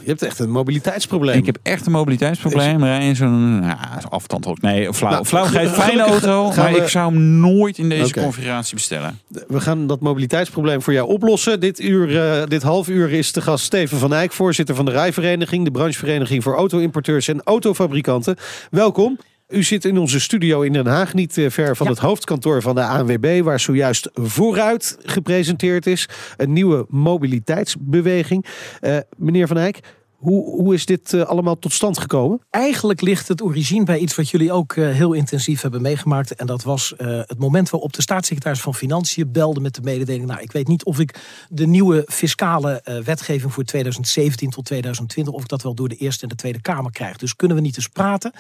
Je hebt echt een mobiliteitsprobleem. Ik heb echt een mobiliteitsprobleem. Rij in zo'n zo'n afstand. Nee, flauw. Nou, flauwigheid, fijne auto. Maar we- ik zou hem nooit in deze configuratie bestellen. We gaan dat mobiliteitsprobleem voor jou oplossen. Dit, uur, eh, dit half uur is de gast Steven van Eyck, voorzitter van de Rijvereniging, de branchevereniging voor auto-importeurs en autofabrikanten. Welkom. U zit in onze studio in Den Haag, niet eh, ver van het hoofdkantoor van de ANWB, waar zojuist vooruit gepresenteerd is. Een nieuwe mobiliteitsbeweging. Eh, meneer van Eyck, hoe, hoe is dit eh, allemaal tot stand gekomen? Eigenlijk ligt het origine bij iets wat jullie ook eh, heel intensief hebben meegemaakt. En dat was eh, het moment waarop de staatssecretaris van Financiën belde met de mededeling. Nou, ik weet niet of ik de nieuwe fiscale wetgeving voor 2017 tot 2020, of ik dat wel door de Eerste en de Tweede Kamer krijg. Dus kunnen we niet eens praten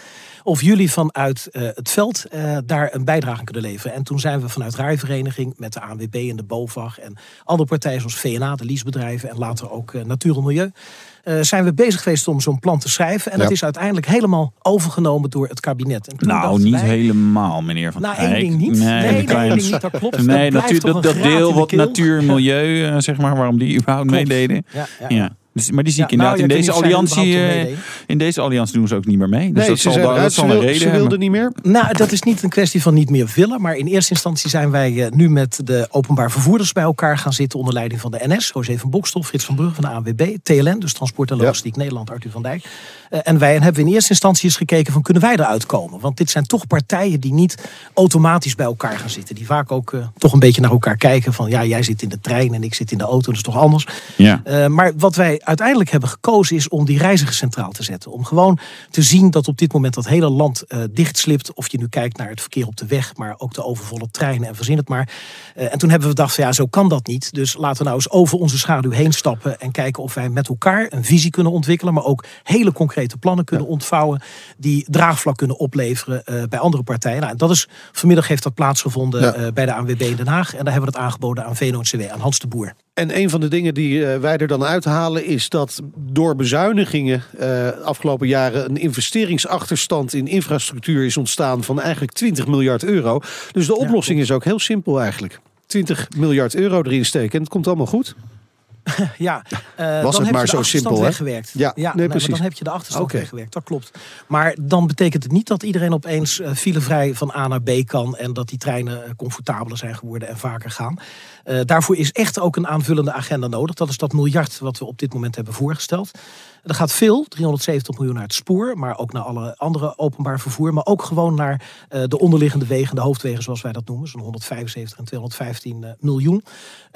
of jullie vanuit het veld daar een bijdrage kunnen leveren. En toen zijn we vanuit Rijvereniging met de ANWB en de BOVAG en andere partijen zoals VNA, de leasebedrijven en later ook Natuur en Milieu. Eh, zijn we bezig geweest om zo'n plan te schrijven. En Ja. dat is uiteindelijk helemaal overgenomen door het kabinet. En toen Nou, niet wij- helemaal, meneer Van Nou, Eyck. één ding niet. Nee, Nee, een nee, klein- één ding niet, dat klopt. Dat Nee, dat, dat deel de wat natuur en milieu, eh, zeg maar, waarom die überhaupt Klopt. meededen. Ja, ja, Ja. ja. Dus- Maar die zie ik Ja, nou, inderdaad ja, in deze alliantie. eh, meededen. in deze alliantie doen ze ook niet meer mee. Dus nee, dat ze zal, zijn dat zal een reden ze wilden niet meer. Nou, dat is niet een kwestie van niet meer willen. Maar in eerste instantie zijn wij eh, nu met de openbaar vervoerders bij elkaar gaan zitten. Onder leiding van de NS, José van Bokstel, Frits van Brugge van de ANWB, TLN, dus Transport en Ja. Logistiek Nederland, Arthur van Dijk. Eh, en wij hebben in eerste instantie eens gekeken van kunnen wij eruit komen? Want dit zijn toch partijen die niet automatisch bij elkaar gaan zitten. Die vaak ook toch een beetje naar elkaar kijken van ja, jij zit in de trein en ik zit in de auto, dat is toch anders. Ja. Eh, maar wat wij uiteindelijk hebben gekozen is om die reiziger centraal te zetten. Om gewoon te zien dat op dit moment dat hele land eh dichtslipt. Of je nu kijkt naar het verkeer op de weg, maar ook de overvolle treinen en verzin het maar. Eh, en toen hebben we gedacht ja, zo kan dat niet. Dus laten we nou eens over onze schaduw heen stappen. En kijken of wij met elkaar een visie kunnen ontwikkelen. Maar ook hele concrete plannen kunnen ontvouwen. Die draagvlak kunnen opleveren eh, bij andere partijen. Nou, en dat is, vanmiddag heeft dat plaatsgevonden Ja. bij de ANWB in Den Haag. En daar hebben we het aangeboden aan VNO-NCW, aan Hans de Boer. En een van de dingen die eh, wij er dan uithalen is dat door bezuinigingen eh afgelopen jaren een investeringsachterstand in infrastructuur is ontstaan van eigenlijk 20 miljard euro. Dus de oplossing is ook heel simpel eigenlijk. 20 miljard euro erin steken en het komt allemaal goed. [laughs] Ja, eh, het dan heb maar je de zo simpel, weggewerkt. Ja, nee, maar precies. dan heb je de achterstand Oké. weggewerkt, dat klopt. Maar dan betekent het niet dat iedereen opeens filevrij van A naar B kan... en dat die treinen comfortabeler zijn geworden en vaker gaan. Eh, daarvoor is echt ook een aanvullende agenda nodig. Dat is dat miljard wat we op dit moment hebben voorgesteld. Er gaat veel, 370 miljoen naar het spoor, maar ook naar alle andere openbaar vervoer. Maar ook gewoon naar eh, de onderliggende wegen, de hoofdwegen zoals wij dat noemen. Zo'n 175 en 215 eh, miljoen.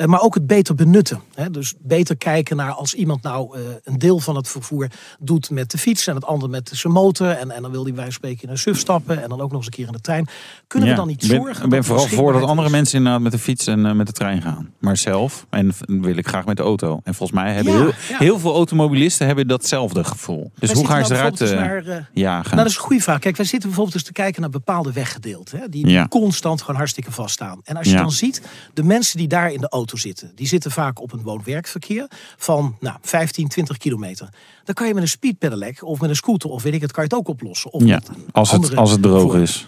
Maar ook het beter benutten. Hè? Dus beter kijken naar als iemand nou een deel van het vervoer doet met de fiets en het andere met zijn motor. En, en dan wil hij bij wijze van spreken in een SUV stappen en dan ook nog eens een keer in de trein. Kunnen we dan niet ben, zorgen? Ik ben dat vooral voor dat andere mensen inderdaad met de fiets en met de trein gaan. Maar zelf, en wil ik graag met de auto. En volgens mij hebben Ja, heel, ja. heel veel automobilisten hebben datzelfde gevoel. Dus Wij hoe gaan ze nou eruit eh naar, eh, jagen? Nou, dat is een goede vraag. Kijk, wij zitten bijvoorbeeld eens te kijken naar bepaalde weggedeelten. Hè, die, Ja. constant gewoon hartstikke vaststaan. En als je Ja. dan ziet, de mensen die daar in de auto zitten... die zitten vaak op een woon-werkverkeer van nou, 15, 20 kilometer. Dan kan je met een speedpedelec of met een scooter of weet ik het... kan je het ook oplossen. Of ja, als het, als het droog is.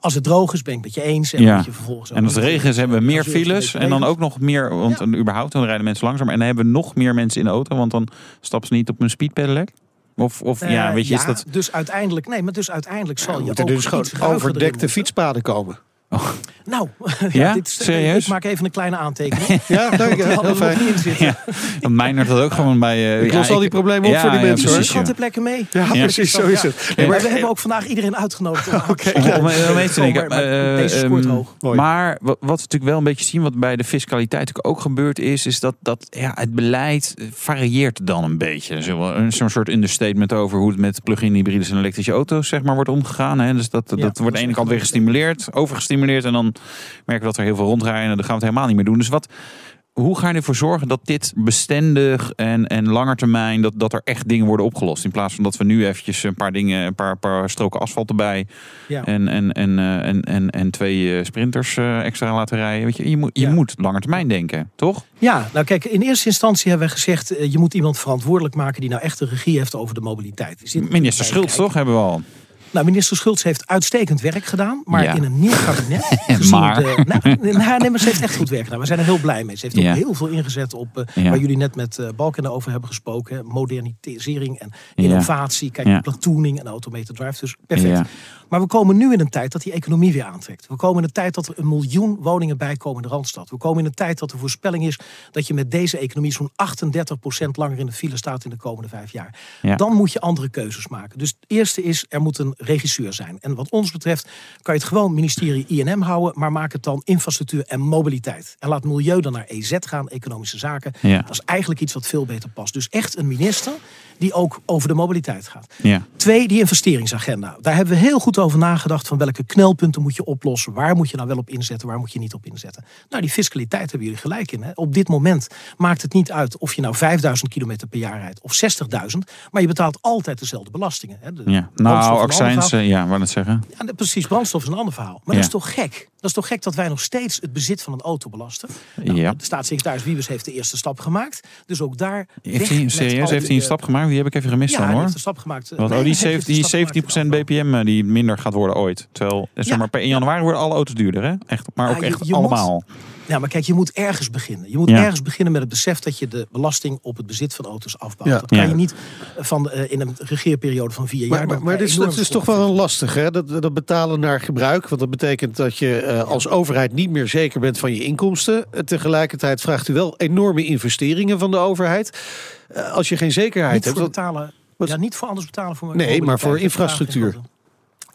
Als het droog is, ben ik het met je eens. En, Ja. moet je vervolgens ook En als het regen is, hebben we meer files. En dan ook nog meer, want Ja. überhaupt, dan rijden mensen langzamer. En dan hebben we nog meer mensen in de auto, want dan stappen ze niet op een speedpedelec. Of, of ja, Eh, weet je, is dat... Dus uiteindelijk, nee, maar dus uiteindelijk zal je ook er dus gewoon overdekte fietspaden komen. Nou, [laughs] Ja? dit is, Serieus? Ik maak even een kleine aantekening. [laughs] Ja, dank je. [laughs] Heel fijn. Ja, Mijnert dat ook gewoon bij... eh, Ik ja, los al die problemen op voor die ja, mensen, hoor. precies, heb lekker mee. Ja, precies, zo is het. Nee, maar we hebben ook vandaag iedereen uitgenodigd. Om, Om, om, om mee te denken. Maar- maar eh, deze scoort ehm, hoog. Mooi. Maar wat, we natuurlijk wel een beetje zien, wat bij de fiscaliteit ook gebeurd is, is dat, dat ja, het beleid varieert dan een beetje. Zo, een- Zo'n soort understatement over hoe het met plug-in hybrides en elektrische auto's zeg maar, wordt omgegaan. Hè. Dus dat, dat, wordt aan de ene kant weer gestimuleerd, overgestimuleerd. En dan merken we dat er heel veel rondrijden en dan gaan we het helemaal niet meer doen. Dus wat, hoe ga je ervoor zorgen dat dit bestendig en, en langer termijn, dat, dat er echt dingen worden opgelost? In plaats van dat we nu eventjes een paar dingen, een paar, paar stroken asfalt erbij Ja. en, en, en, eh, en, en, en twee eh, sprinters eh, extra laten rijden. Weet je, je moet, je Ja. moet langer termijn denken, toch? Ja, nou kijk, in eerste instantie hebben we gezegd... je moet iemand verantwoordelijk maken die nou echt de regie heeft over de mobiliteit. Minister Schultz, kijken. toch? Hebben we al. Nou, minister Schultz heeft uitstekend werk gedaan. Maar Ja. in een nieuw kabinet... [laughs] gezien Maar. De, nou, nou, nee, maar ze heeft echt goed werk gedaan. We zijn er heel blij mee. Ze heeft Ja. ook heel veel ingezet op... eh, Ja. waar jullie net met eh Balken over hebben gesproken. hè, Modernisering en innovatie. Kijk, Ja. platooning en automated drive. Dus perfect. Maar we komen nu in een tijd dat die economie weer aantrekt. We komen in een tijd dat er een miljoen woningen bijkomen in de Randstad. We komen in een tijd dat de voorspelling is dat je met deze economie zo'n 38% langer in de file staat in de komende vijf jaar. Ja. Dan moet je andere keuzes maken. Dus het eerste is, er moet een regisseur zijn. En wat ons betreft kan je het gewoon ministerie INM houden, maar maak het dan infrastructuur en mobiliteit. En laat milieu dan naar EZ gaan, economische zaken. Ja. Dat is eigenlijk iets wat veel beter past. Dus echt een minister die ook over de mobiliteit gaat. Ja. Twee, die investeringsagenda. Daar hebben we heel goed over nagedacht van welke knelpunten moet je oplossen. Waar moet je nou wel op inzetten, waar moet je niet op inzetten. Nou, die fiscaliteit hebben jullie gelijk in. Hè. Op dit moment maakt het niet uit of je nou 5000 kilometer per jaar rijdt of 60.000. Maar je betaalt altijd dezelfde belastingen. Hè. De ja. Nou, accijns, eh, ja, wat het zeggen. Ja, precies, brandstof is een ander verhaal. Maar Ja. dat is toch gek? Dat is toch gek dat wij nog steeds het bezit van een auto belasten? Nou, Ja. De staatssecretaris Wiebes heeft de eerste stap gemaakt. Dus ook daar... Heeft hij, serieus, heeft hij een eh, stap gemaakt? Die heb ik even gemist Ja, dan hoor. heeft een stap gemaakt. Want oh, die, hij heeft 17, een die stap gemaakt 17% in de afbouw. BPM eh, die minder gaat worden ooit. Terwijl, eh, zeg Ja. maar, per 1 januari worden alle auto's duurder, hè? Echt, maar ook Ja, je- echt moet- allemaal. Ja, maar kijk, je moet ergens beginnen. Je moet Ja. ergens beginnen met het besef dat je de belasting op het bezit van auto's afbouwt. Ja. Dat kan Ja. je niet van, eh, in een regeerperiode van vier jaar. Maar, maar, dit is, dat is toch wel een lastig, hè? Dat, dat betalen naar gebruik. Want dat betekent dat je eh, als overheid niet meer zeker bent van je inkomsten. Eh, Tegelijkertijd vraagt u wel enorme investeringen van de overheid. Eh, als je geen zekerheid Niet hebt. voor betalen. Wat- Ja, niet voor anders betalen voor Nee, maar voor infrastructuur.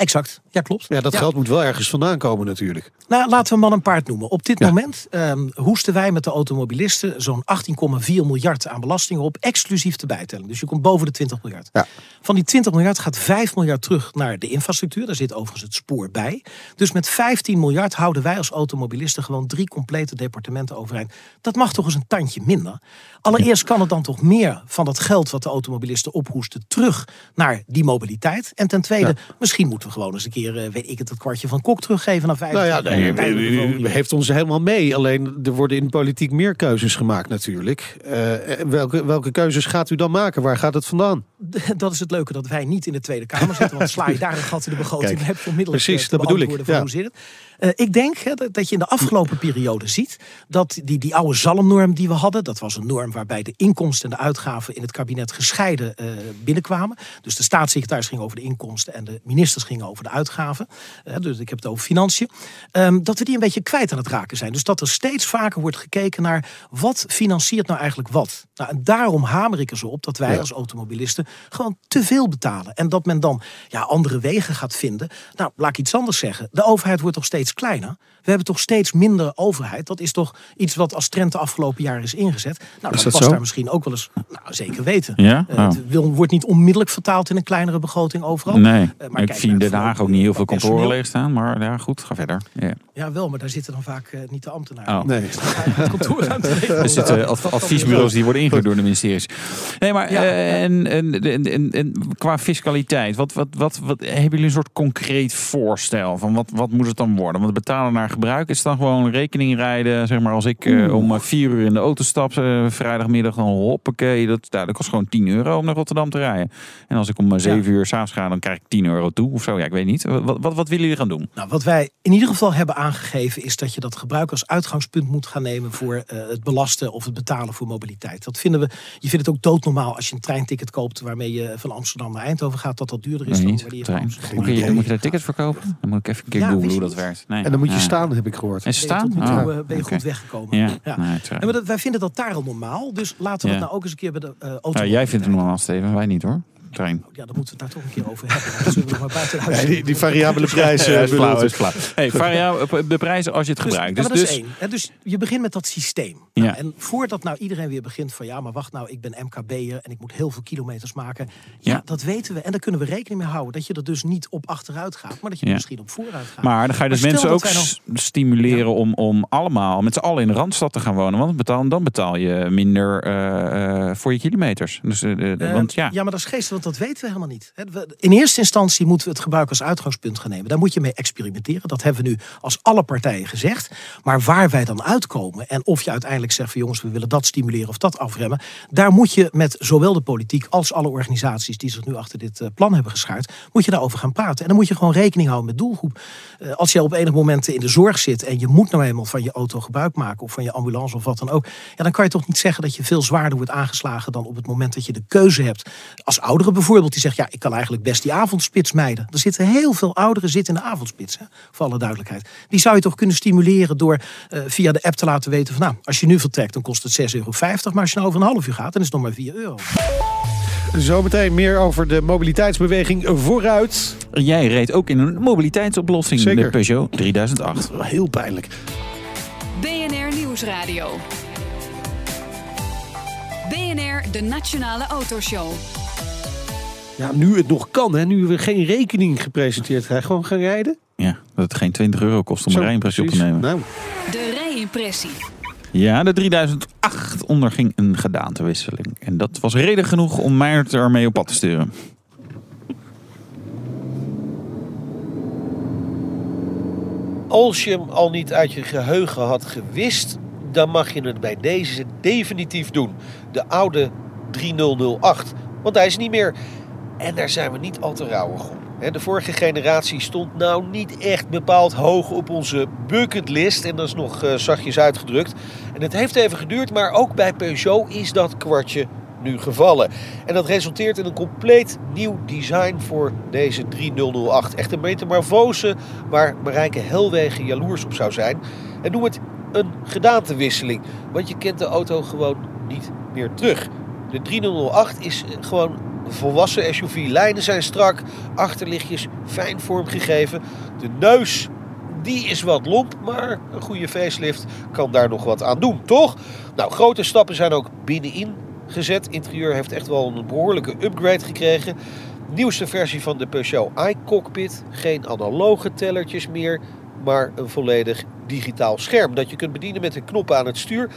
Exact, ja klopt. ja, dat geld moet wel ergens vandaan komen natuurlijk. Nou, laten we man en paard noemen. Op dit Ja. moment ehm, hoesten wij met de automobilisten zo'n 18,4 miljard aan belastingen op, exclusief de bijtelling. Dus je komt boven de 20 miljard. Ja. Van die 20 miljard gaat 5 miljard terug naar de infrastructuur. Daar zit overigens het spoor bij. Dus met 15 miljard houden wij als automobilisten gewoon drie complete departementen overeind. Dat mag toch eens een tandje minder. Allereerst kan het dan toch meer van dat geld wat de automobilisten ophoesten terug naar die mobiliteit. En ten tweede, misschien moeten we gewoon eens een keer, eh, weet ik het, het kwartje van kok teruggeven naar 5 Nou ja, nee, u, u- u heeft ons helemaal mee. Alleen er worden in politiek meer keuzes gemaakt natuurlijk. Eh, welke, welke keuzes gaat u dan maken? Waar gaat het vandaan? [laughs] Dat is het leuke dat wij niet in de Tweede Kamer zitten. Want sla je daar een gat in de begroting, Kijk, dan heb je onmiddellijk precies, eh, dat bedoel ik, ja. hoe zit het. Eh, ik denk hè, dat, je in de afgelopen periode ziet dat die, die oude zalmnorm die we hadden, dat was een norm waarbij de inkomsten en de uitgaven in het kabinet gescheiden eh, binnenkwamen. Dus de staatssecretaris ging over de inkomsten en de ministers gingen over de uitgaven. Eh, dus ik heb het over financiën. Ehm, dat we die een beetje kwijt aan het raken zijn. Dus dat er steeds vaker wordt gekeken naar wat financiert nou eigenlijk wat. Nou, en daarom hamer ik er zo op dat wij Ja. als automobilisten gewoon te veel betalen. En dat men dan ja, andere wegen gaat vinden. Nou, laat ik iets anders zeggen. De overheid wordt toch steeds kleiner. We hebben toch steeds minder overheid. Dat is toch iets wat als trend de afgelopen jaren is ingezet. Nou, Is dat zo? daar misschien ook wel eens nou, zeker weten. Ja? Eh, Oh. Het wil, wordt niet onmiddellijk vertaald in een kleinere begroting overal. Nee, Eh, maar ik kijk zie in Den Haag ook niet heel veel kantoren leeg staan. Maar ja, goed, ga verder. Ja. Ja, wel, maar daar zitten dan vaak eh, niet de ambtenaren. Oh. Nee. [laughs] [laughs] Er zitten adv- adviesbureaus die worden ingehuurd door de ministeries. Nee, maar Ja, eh, ja. En, en, en, en, en qua fiscaliteit, wat, wat, wat, wat, hebben jullie een soort concreet voorstel van wat, wat moet het dan worden? Want betalen naar gebruik is dan gewoon rekening rijden. Zeg maar als ik eh, om eh, vier uur in de auto stap, eh, vrijdagmiddag, dan hoppakee. Dat, nou, dat kost gewoon 10 euro om naar Rotterdam te rijden. En als ik om zeven uur s'avonds ga, dan krijg ik 10 euro toe of zo. Ja, ik weet niet. Wat, wat, wat willen jullie gaan doen? Nou, wat wij in ieder geval hebben aangegeven is dat je dat gebruik als uitgangspunt moet gaan nemen voor het belasten of het betalen voor mobiliteit. Dat vinden we. Je vindt het ook doodnormaal als je een treinticket koopt waarmee je van Amsterdam naar Eindhoven gaat, dat dat duurder is Nee, dan je van Trein. Moet je, moet je daar tickets verkopen? Dan moet ik even een keer Ja, googlen hoe dat werkt. Nee. En dan moet je staan, heb ik gehoord. En ze Ben je staan? tot nu toe, Oh, eh, ben je goed weggekomen. Ja, Ja. Nee, het, eh, maar dat, wij vinden dat daar al normaal. Dus laten we Ja. het nou ook eens een keer bij de uh, auto. ja, jij vindt het normaal, Steven. Wij niet hoor. Trein. Ja, dan moeten we het daar toch een keer over hebben. Zullen we nog maar buiten [laughs] die, die variabele prijs. Ja, is flauw, is flauw. Hey, varia, de prijzen als je het Dus, gebruikt. Dus, dat dus, is één. hè. dus je begint met dat systeem. Ja. Nou, en voordat nou iedereen weer begint van ja, maar wacht nou, ik ben MKB'er en ik moet heel veel kilometers maken. Ja, Ja. dat weten we. En daar kunnen we rekening mee houden. Dat je er dus niet op achteruit gaat, maar dat je Ja. misschien op vooruit gaat. maar dan ga je dus mensen ook stimuleren om, om allemaal met z'n allen in de Randstad te gaan wonen. Want betaal, dan betaal je minder eh, eh, voor je kilometers. Dus, eh, want ja, ja, maar dat is geestig, dat weten we helemaal niet. In eerste instantie moeten we het gebruik als uitgangspunt gaan nemen. Daar moet je mee experimenteren. Dat hebben we nu als alle partijen gezegd. Maar waar wij dan uitkomen en of je uiteindelijk zegt van jongens, we willen dat stimuleren of dat afremmen. Daar moet je met zowel de politiek als alle organisaties die zich nu achter dit eh, plan hebben geschaard, moet je daarover gaan praten. En dan moet je gewoon rekening houden met doelgroep. Eh, Als je op enig moment in de zorg zit en je moet nou eenmaal van je auto gebruik maken of van je ambulance of wat dan ook. Ja, dan kan je toch niet zeggen dat je veel zwaarder wordt aangeslagen dan op het moment dat je de keuze hebt. Als ouderen bijvoorbeeld die zegt, ja, ik kan eigenlijk best die avondspits mijden. Er zitten heel veel ouderen zitten in de avondspits, hè, voor alle duidelijkheid. Die zou je toch kunnen stimuleren door eh, via de app te laten weten van, nou, als je nu vertrekt, dan kost het 6,50 euro. Maar als je nou over een half uur gaat, dan is het nog maar 4 euro. Zometeen meer over de mobiliteitsbeweging vooruit. jij reed ook in een mobiliteitsoplossing. Zeker. De Peugeot 3008. Heel pijnlijk. BNR Nieuwsradio. BNR, de Nationale Autoshow. Ja, nu het nog kan, hè, nu we geen rekening gepresenteerd krijgen, gewoon gaan rijden. Ja, dat het geen 20 euro kost om Zo, een rijimpressie op te nemen. Nou, De rijimpressie. Ja, de 3008 onderging een gedaantewisseling. En dat was reden genoeg om mij ermee op pad te sturen. Als je hem al niet uit je geheugen had gewist, dan mag je het bij deze definitief doen. De oude 3008 Want hij is niet meer. En daar zijn we niet al te rouwig om. De vorige generatie stond nou niet echt bepaald hoog op onze bucketlist. En dat is nog eh, zachtjes uitgedrukt. En het heeft even geduurd, maar ook bij Peugeot is dat kwartje nu gevallen. En dat resulteert in een compleet nieuw design voor deze 3008. Echt een metamorfose waar Marijke Helwegen jaloers op zou zijn. En noem het een gedaantewisseling. Want je kent de auto gewoon niet meer terug. De 3008 is eh, gewoon volwassen SUV. Lijnen zijn strak, achterlichtjes fijn vormgegeven. De neus, die is wat lomp, maar een goede facelift kan daar nog wat aan doen, toch? Nou, grote stappen zijn ook binnenin gezet. Interieur heeft echt wel een behoorlijke upgrade gekregen. Nieuwste versie van de Peugeot iCockpit. Geen analoge tellertjes meer, maar een volledig digitaal scherm dat je kunt bedienen met een knop aan het stuur.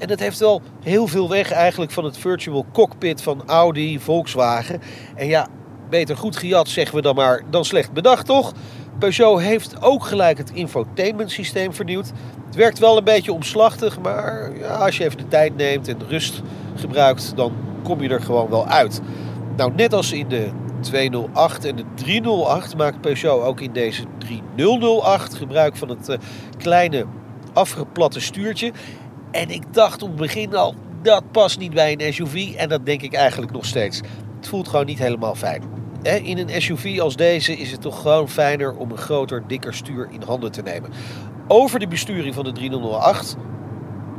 En dat heeft wel heel veel weg eigenlijk van het virtual cockpit van Audi, Volkswagen. En ja, beter goed gejat zeggen we dan maar dan slecht bedacht toch? Peugeot heeft ook gelijk het infotainment systeem vernieuwd. Het werkt wel een beetje omslachtig, maar ja, als je even de tijd neemt en rust gebruikt, dan kom je er gewoon wel uit. Nou, net als in de 208 en de 308 maakt Peugeot ook in deze 3008 gebruik van het eh, kleine afgeplatte stuurtje. En ik dacht op het begin al, dat past niet bij een SUV. En dat denk ik eigenlijk nog steeds. Het voelt gewoon niet helemaal fijn. In een SUV als deze is het toch gewoon fijner om een groter, dikker stuur in handen te nemen. Over de besturing van de 3008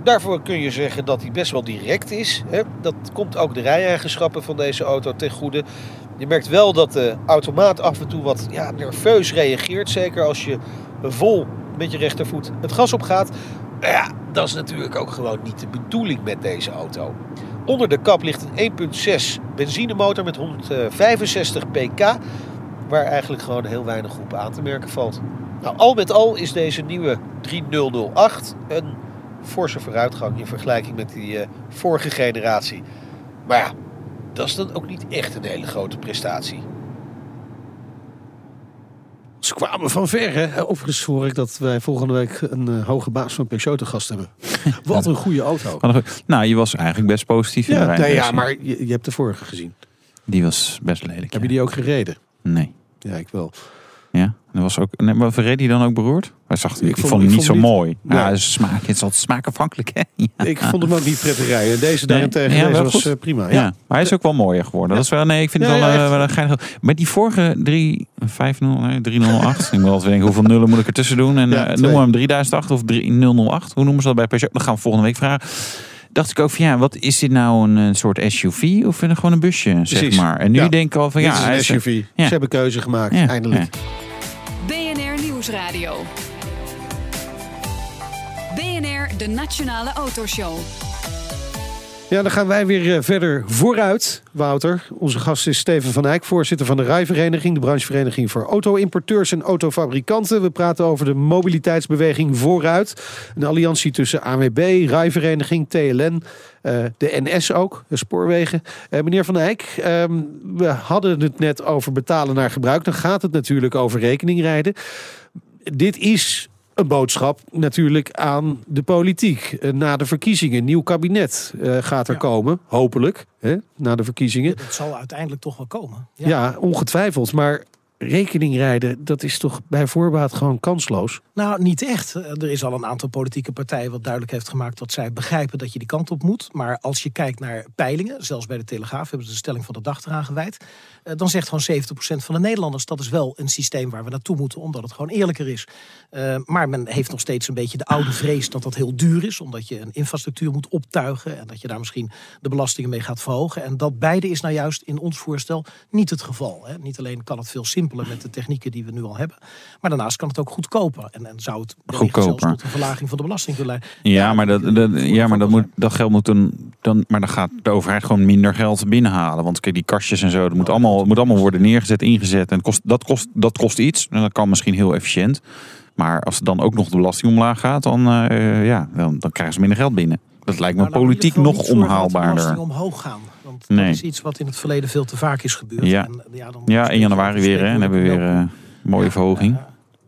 Daarvoor kun je zeggen dat hij best wel direct is. Dat komt ook de rijeigenschappen van deze auto ten goede. Je merkt wel dat de automaat af en toe wat ja, nerveus reageert. Zeker als je vol met je rechtervoet het gas op gaat. Maar ja, dat is natuurlijk ook gewoon niet de bedoeling met deze auto. Onder de kap ligt een 1.6 benzinemotor met 165 pk. Waar eigenlijk gewoon heel weinig op aan te merken valt. Nou, al met al is deze nieuwe 3008 een forse vooruitgang in vergelijking met die eh, vorige generatie. Maar ja, dat is dan ook niet echt een hele grote prestatie. Kwamen van ver, hè? Overigens hoor ik dat wij volgende week een eh, hoge baas van Peugeot te gast hebben. [laughs] Wat een goede auto. Nou, je was eigenlijk best positief in de Ja, nee, ja maar je, je hebt de vorige gezien. Die was best lelijk. Heb je ja. die ook gereden? Nee. Ja, ik wel. Dat was ook. Nee, maar hij dan ook beroerd? Hij zag, ik, Ik vond, vond- hem niet zo mooi. niet- Ja, smaak, het is altijd smaakafhankelijk, hè? [laughs] Ja. Ik vond hem ook niet prettig rijden. Deze daarentegen Ja, deze was goed. eh, prima. Ja. Maar hij is ook wel mooier geworden. Dat is wel, nee, ik vind het wel, eh, wel een geinig. Maar die vorige 3, 5, 0, nee, 308. [laughs] ik moet altijd denken, hoeveel nullen moet ik ertussen doen? En eh, twee. noemen we hem 3008 of 3008? Hoe noemen ze dat bij Peugeot? Dat gaan we volgende week vragen. Dacht ik ook van ja, wat is dit nou een, eh, soort SUV of gewoon een busje, zeg maar. En nu Ja. denk ik al van Dit ja, is een SUV. ja. Ze hebben keuze gemaakt, Ja, eindelijk. Nieuwsradio. BNR, de Nationale Autoshow. Ja, dan gaan wij weer eh, verder vooruit, Wouter. Onze gast is Steven van Eyck, voorzitter van de Rijvereniging, de branchevereniging voor auto-importeurs en autofabrikanten. We praten over de mobiliteitsbeweging vooruit. Een alliantie tussen ANWB, Rijvereniging, TLN, eh, de NS ook, de spoorwegen. Eh, meneer van Eyck, ehm, we hadden het net over betalen naar gebruik. Dan gaat het natuurlijk over rekeningrijden. Dit is een boodschap natuurlijk aan de politiek. Eh, Na de verkiezingen, nieuw kabinet eh, gaat er Ja. komen, hopelijk, hè, na de verkiezingen. Het zal uiteindelijk toch wel komen. Ja. ongetwijfeld. Maar rekening rijden, dat is toch bij voorbaat gewoon kansloos? Nou, niet echt. Eh, Er is al een aantal politieke partijen wat duidelijk heeft gemaakt dat zij begrijpen dat je die kant op moet. Maar als je kijkt naar peilingen, zelfs bij de Telegraaf hebben ze de stelling van de dag eraan gewijd. eh, Dan zegt gewoon 70% van de Nederlanders dat is wel een systeem waar we naartoe moeten, omdat het gewoon eerlijker is. Eh, maar men heeft nog steeds een beetje de oude vrees dat dat heel duur is, omdat je een infrastructuur moet optuigen en dat je daar misschien de belastingen mee gaat verhogen. En dat beide is nou juist in ons voorstel niet het geval. Niet alleen kan het veel simpeler met de technieken die we nu al hebben, maar daarnaast kan het ook goedkoper. En, en zou het Goedkoper. tot een verlaging van de belasting kunnen leiden. Ja, maar dat, dat, ja, maar dat, moet, dat geld moet dan, dan. Maar dan gaat de overheid gewoon minder geld binnenhalen. Want kijk, die kastjes en zo, dat moet allemaal, moet allemaal worden neergezet, ingezet. En het kost, dat, kost, dat kost iets. En dat kan misschien heel efficiënt. Maar als dan ook nog de belasting omlaag gaat, dan, eh, ja, dan, dan krijgen ze minder geld binnen. Dat lijkt me politiek nog dat belastingen omhoog gaan. Want Nee. dat is iets wat in het verleden veel te vaak is gebeurd. Ja. En, ja, dan Ja, in januari weer, hè. En hebben we weer welkom. eh mooie verhoging.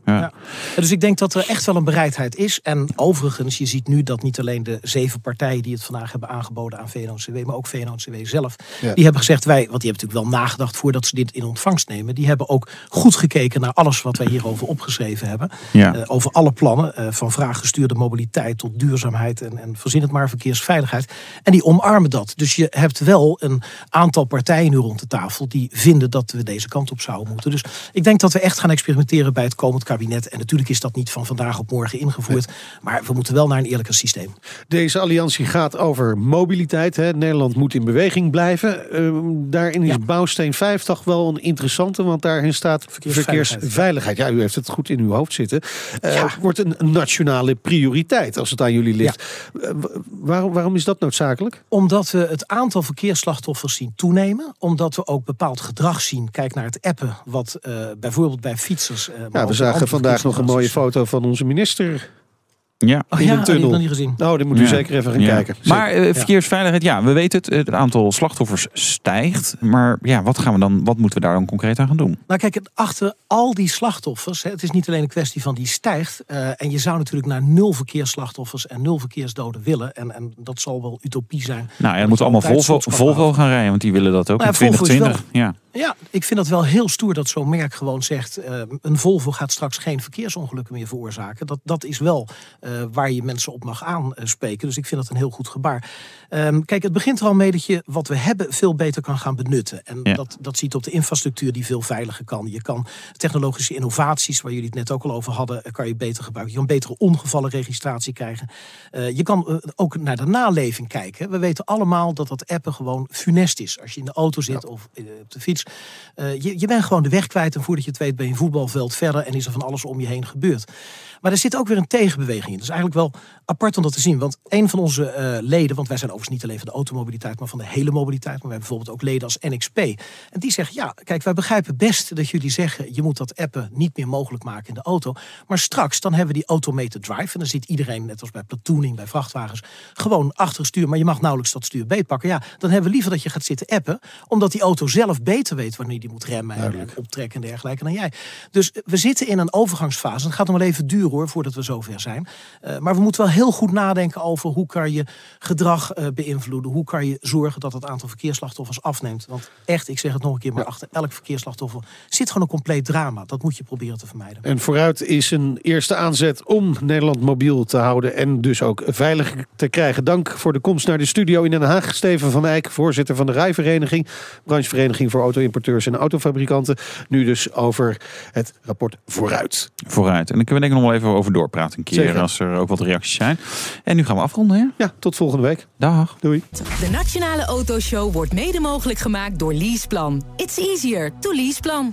Ja. Ja. Dus ik denk dat er echt wel een bereidheid is. En overigens, je ziet nu dat niet alleen de zeven partijen die het vandaag hebben aangeboden aan VNO-NCW, maar ook VNO-NCW zelf, Ja. die hebben gezegd, wij, want die hebben natuurlijk wel nagedacht voordat ze dit in ontvangst nemen, die hebben ook goed gekeken naar alles wat wij hierover opgeschreven hebben. Ja. Eh, over alle plannen, eh, van vraaggestuurde mobiliteit tot duurzaamheid en, en verzin het maar verkeersveiligheid. En die omarmen dat. Dus je hebt wel een aantal partijen nu rond de tafel die vinden dat we deze kant op zouden moeten. Dus ik denk dat we echt gaan experimenteren bij het komend kabinet. En natuurlijk is dat niet van vandaag op morgen ingevoerd. Maar we moeten wel naar een eerlijker systeem. Deze alliantie gaat over mobiliteit. Hè. Nederland moet in beweging blijven. Ehm, daarin is Ja. bouwsteen 5 toch wel een interessante, want daarin staat Verkeersveiligheid. verkeersveiligheid. Ja, u heeft het goed in uw hoofd zitten. Eh, Ja. Wordt een nationale prioriteit als het aan jullie ligt. Eh, waarom, waarom is dat noodzakelijk? Omdat we het aantal verkeersslachtoffers zien toenemen. Omdat we ook bepaald gedrag zien. Kijk naar het appen. Wat eh, bijvoorbeeld bij fietsers. Ja, we zagen vandaag nog een mooie foto van onze minister Ja. Oh in ja, die heb ik tunnel. nog niet gezien. Nou, die moet u Ja. zeker even gaan Ja. kijken. Maar eh, verkeersveiligheid, ja, we weten het. Het aantal slachtoffers stijgt. Maar ja, wat gaan we dan? Wat moeten we daar dan concreet aan gaan doen? Nou kijk, achter al die slachtoffers, hè, het is niet alleen een kwestie van die stijgt. eh, en je zou natuurlijk naar nul verkeersslachtoffers en nul verkeersdoden willen. En, en dat zal wel utopie zijn. Nou, ja, Dat moet allemaal Volvo, Volvo gaan rijden, want die willen dat ook Nou in ja, Volvo is 2020. Ja. Ja, ik vind dat wel heel stoer dat zo'n merk gewoon zegt... eh, een Volvo gaat straks geen verkeersongelukken meer veroorzaken. Dat, dat is wel eh, waar je mensen op mag aanspreken. Dus ik vind dat een heel goed gebaar. Ehm, kijk, het begint er al mee dat je wat we hebben veel beter kan gaan benutten. En Ja. dat, dat ziet op de infrastructuur die veel veiliger kan. Je kan technologische innovaties, waar jullie het net ook al over hadden... eh, kan je beter gebruiken. Je kan betere ongevallenregistratie krijgen. Eh, je kan ook naar de naleving kijken. We weten allemaal dat dat appen gewoon funest is. Als je in de auto zit of op de fiets. Eh, je, je bent gewoon de weg kwijt. En voordat je het weet ben je een voetbalveld verder. En is er van alles om je heen gebeurd. Maar er zit ook weer een tegenbeweging Dat is eigenlijk wel apart om dat te zien. Want een van onze eh, leden, want wij zijn overigens niet alleen van de automobiliteit, maar van de hele mobiliteit. Maar wij hebben bijvoorbeeld ook leden als NXP. En die zeggen, ja, kijk, wij begrijpen best dat jullie zeggen, je moet dat appen niet meer mogelijk maken in de auto. Maar straks, dan hebben we die automated drive. En dan zit iedereen, net als bij platooning, bij vrachtwagens, gewoon achter het stuur. Maar je mag nauwelijks dat stuur beetpakken. Ja, dan hebben we liever dat je gaat zitten appen. Omdat die auto zelf beter weet wanneer die moet remmen en, en optrekken en dergelijke dan jij. Dus we zitten in een overgangsfase. Het gaat nog wel even duren hoor, voordat we zover zijn. Eh, maar we moeten wel heel goed nadenken over hoe kan je gedrag eh, beïnvloeden. Hoe kan je zorgen dat het aantal verkeersslachtoffers afneemt. Want echt, ik zeg het nog een keer, maar achter elk verkeersslachtoffer zit gewoon een compleet drama. Dat moet je proberen te vermijden. En vooruit is een eerste aanzet om Nederland mobiel te houden en dus ook veilig te krijgen. Dank voor de komst naar de studio in Den Haag. Steven van Eyck, voorzitter van de Rijvereniging, branchevereniging voor auto-importeurs en autofabrikanten. Nu dus over het rapport Vooruit. Vooruit. En dan kunnen we denk ik nog wel even over doorpraten een keer. Zeker. Als er ook wat reacties zijn. En nu gaan we afronden, hè? Ja, tot volgende week. Dag. Doei. De Nationale Autoshow wordt mede mogelijk gemaakt door Leaseplan. It's easier to Leaseplan.